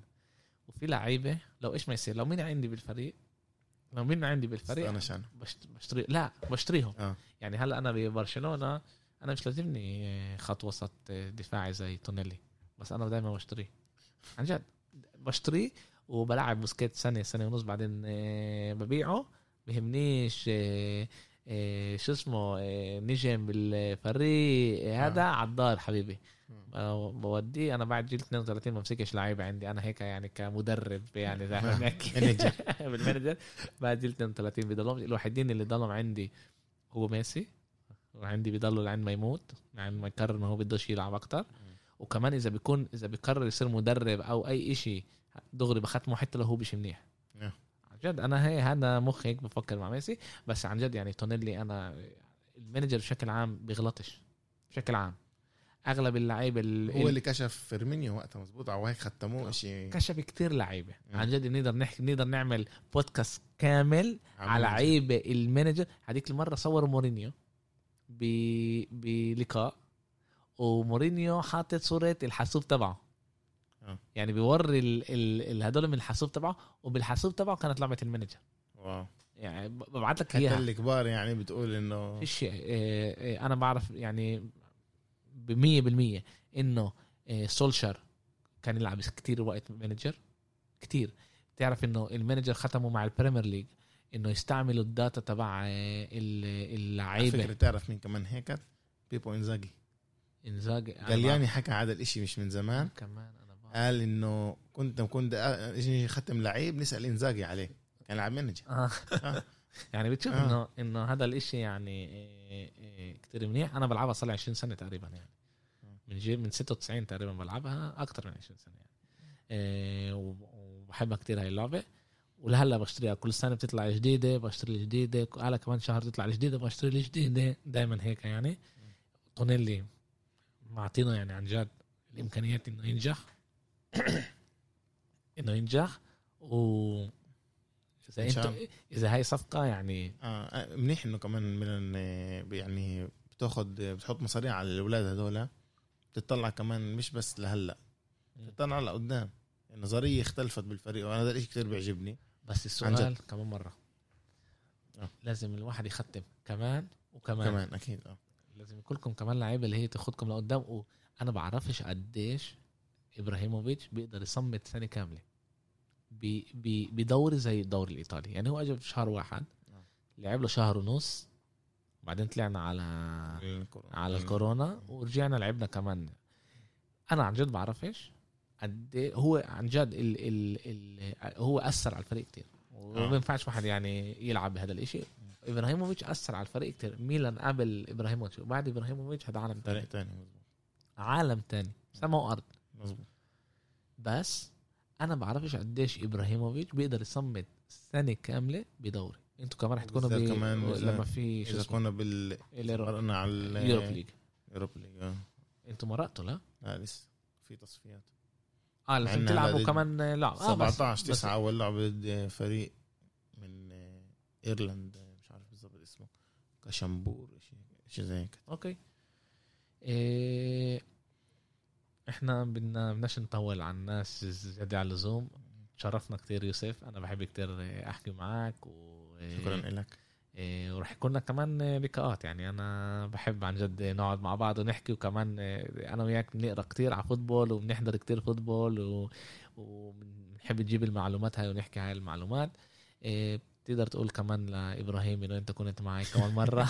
وفي لعيبة لو إيش ما يصير لو مين عندي بالفريق لو مين عندي بالفريق أنا بشتري لا بشتريهم. آه. يعني هلا أنا ببرشلونة أنا مش لازمني خط وسط دفاعي زي تونيلي بس أنا دائما بشتريه. عن جد. بشتريه وبلعب بوسكيت سنه سنه ونص بعدين آه، ببيعه. بهمنيش آه، آه، شو اسمه آه، نجم بالفريق آه، هذا عالدار حبيبي. آه، بوديه. أنا بعد جيل 32 ما بمسكش لعيبة عندي. أنا هيك يعني كمدرب يعني زي ما بنحكي. بالمانجر. بعد جيل 32 بضلهم الوحيدين اللي ضلهم عندي هو ميسي. وعندي بيضلوا لعند ما يموت. لعند ما يقرر إنه هو بدوش يلعب أكتر وكمان إذا بيكون إذا بيقرر يصير مدرب أو أي إشي دغري بختمه حتى لو هو مش منيح. عن جد أنا هي هذا مخي هيك بفكر مع ميسي بس عن جد يعني تونيلي أنا ال Manager بشكل عام بيغلطش. بشكل عام. أغلب اللعيبة هو اللي كشف فيرمينيو وقتها مزبوط أو هيك ختموه شيء كشف كتير لعيبة. عن جد نقدر نحكي نقدر نعمل بودكاست كامل على لعيبه ال Manager. هذيك المرة صوروا مورينيو ب... بلقاء ومورينيو حاطط صورة الحاسوب تبعه. آه. يعني بيوري ال... ال... هدول من الحاسوب تبعه وبالحاسوب تبعه كانت لعبة ال Manager. Wow. يعني ب- ببعت لك حتى إياها. الكبار يعني بتقول إنه فيش إيه، أنا بعرف يعني بمية بالمية إنه إيه، سولشر كان يلعب كتير وقت Manager كتير. تعرف إنه ال Manager ختموا مع ال Premier League إنه يستعملوا ال data تبع على اللعيبة. فكرة تعرف مين كمان هيك بيبو إنزاجي. إنزاجي. أنا جالياني حكى هذا الإشي مش من زمان. كمان. قال إنه كنت كنت أجي ختم لعيب نسأل إنزاجي عليه. كان لاعب مانجر آه. آه. يعني بتشوف آه. انه إنه هذا الإشي يعني إيه، إيه، كتير منيح. أنا بلعبها صار لي 20 سنة تقريبا يعني. من جيل من 96 تقريبا بلعبها أكثر من 20 سنة يعني. إيه، وب- وبحبها كتير هاي اللعبة. ولهلأ بشتريها كل سنة بتطلع جديدة بشتري الجديده هلا كمان شهر تطلع الجديده بشتري الجديده دائما هيك يعني. تونيلي معطينا يعني عن جد الإمكانيات إنه ينجح. انه ينجح و إذا أنت. إذا هاي صفقة يعني آه منيح إنه كمان من يعني بتاخد بتحط مصاريع على الأولاد هذول بتطلع كمان مش بس لهلأ بتطلع لقدام النظريه اختلفت بالفريق وأنا هذا الشيء كثير بيعجبني. بس السؤال كمان مرة. آه. لازم الواحد يختم. كمان وكمان. كمان أكيد آه. لازم يكون لكم كمان لعيبة اللي هي تاخدكم لقدام وأنا بعرفش قديش إبراهيموفيتش بيقدر يصمت سنة كاملة. بدوري زي الدوري الإيطالي. يعني هو اجى بشهر واحد آه. لعب له شهر ونص بعدين طلعنا على الكورونا. على الكورونا ورجعنا لعبنا كمان. أنا عن جد بعرفش قد إيه هو عن جد ال ال ال هو أثر على الفريق كتير. وما آه. بينفعش واحد يعني يلعب بهذا الإشي. إبراهيموفيتش أثر على الفريق كتير. ميلان قبل إبراهيموفيتش وبعد إبراهيموفيتش هذا عالم فريق تاني تاني مزبوط عالم تاني. سما وارض مزبوط بس أنا بعرفش قديش إبراهيموفيتش بيقدر يصمد سنة كاملة بدوري. إنتوا كمان رح تكونوا بي... كمان لما في إذا كنا بال مرقنا على ال Europa League. Europa League آه. إنتوا مرقتوا لا؟ لا لسه في تصفيات. آه لازم تلعبوا كمان آه بس- 17 بس 9 أول لعبة ضد فريق من آه، Ireland آه، مش عارف بالضبط اسمه. كشمبور شيء شيء زي هيك okay. إيه إحنا بدنا بدناش نطول على الناس زيادة على اللزوم. تشرفنا كتير يوسف أنا بحب كتير أحكي معك و شكرا لك إيه، وراح يكون لنا كمان لقاءات. يعني أنا بحب عن جد نقعد مع بعض ونحكي وكمان أنا وياك بنقرأ كتير على football وبنحضر كتير football و... وبنحب نجيب المعلومات هاي ونحكي هاي المعلومات. إيه، تقدر تقول كمان لإبراهيم إنه أنت كنت معي كمان مرة.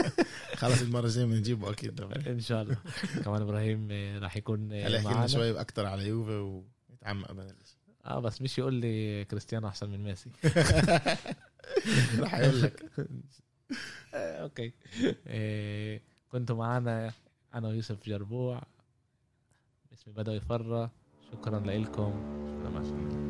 خلص المرة الجاية بنجيبه أكيد. إن شاء الله. كمان إبراهيم راح يكون هلا لنا شوي أكثر على يوفي ونتعمق بدل آه بس مش يقول لي كريستيانو أحسن من ميسي. راح يقول لك. Okay. إيه كنتوا معنا أنا ويوسف جربوع. اسمي بدوي فرة شكرا لكم سلام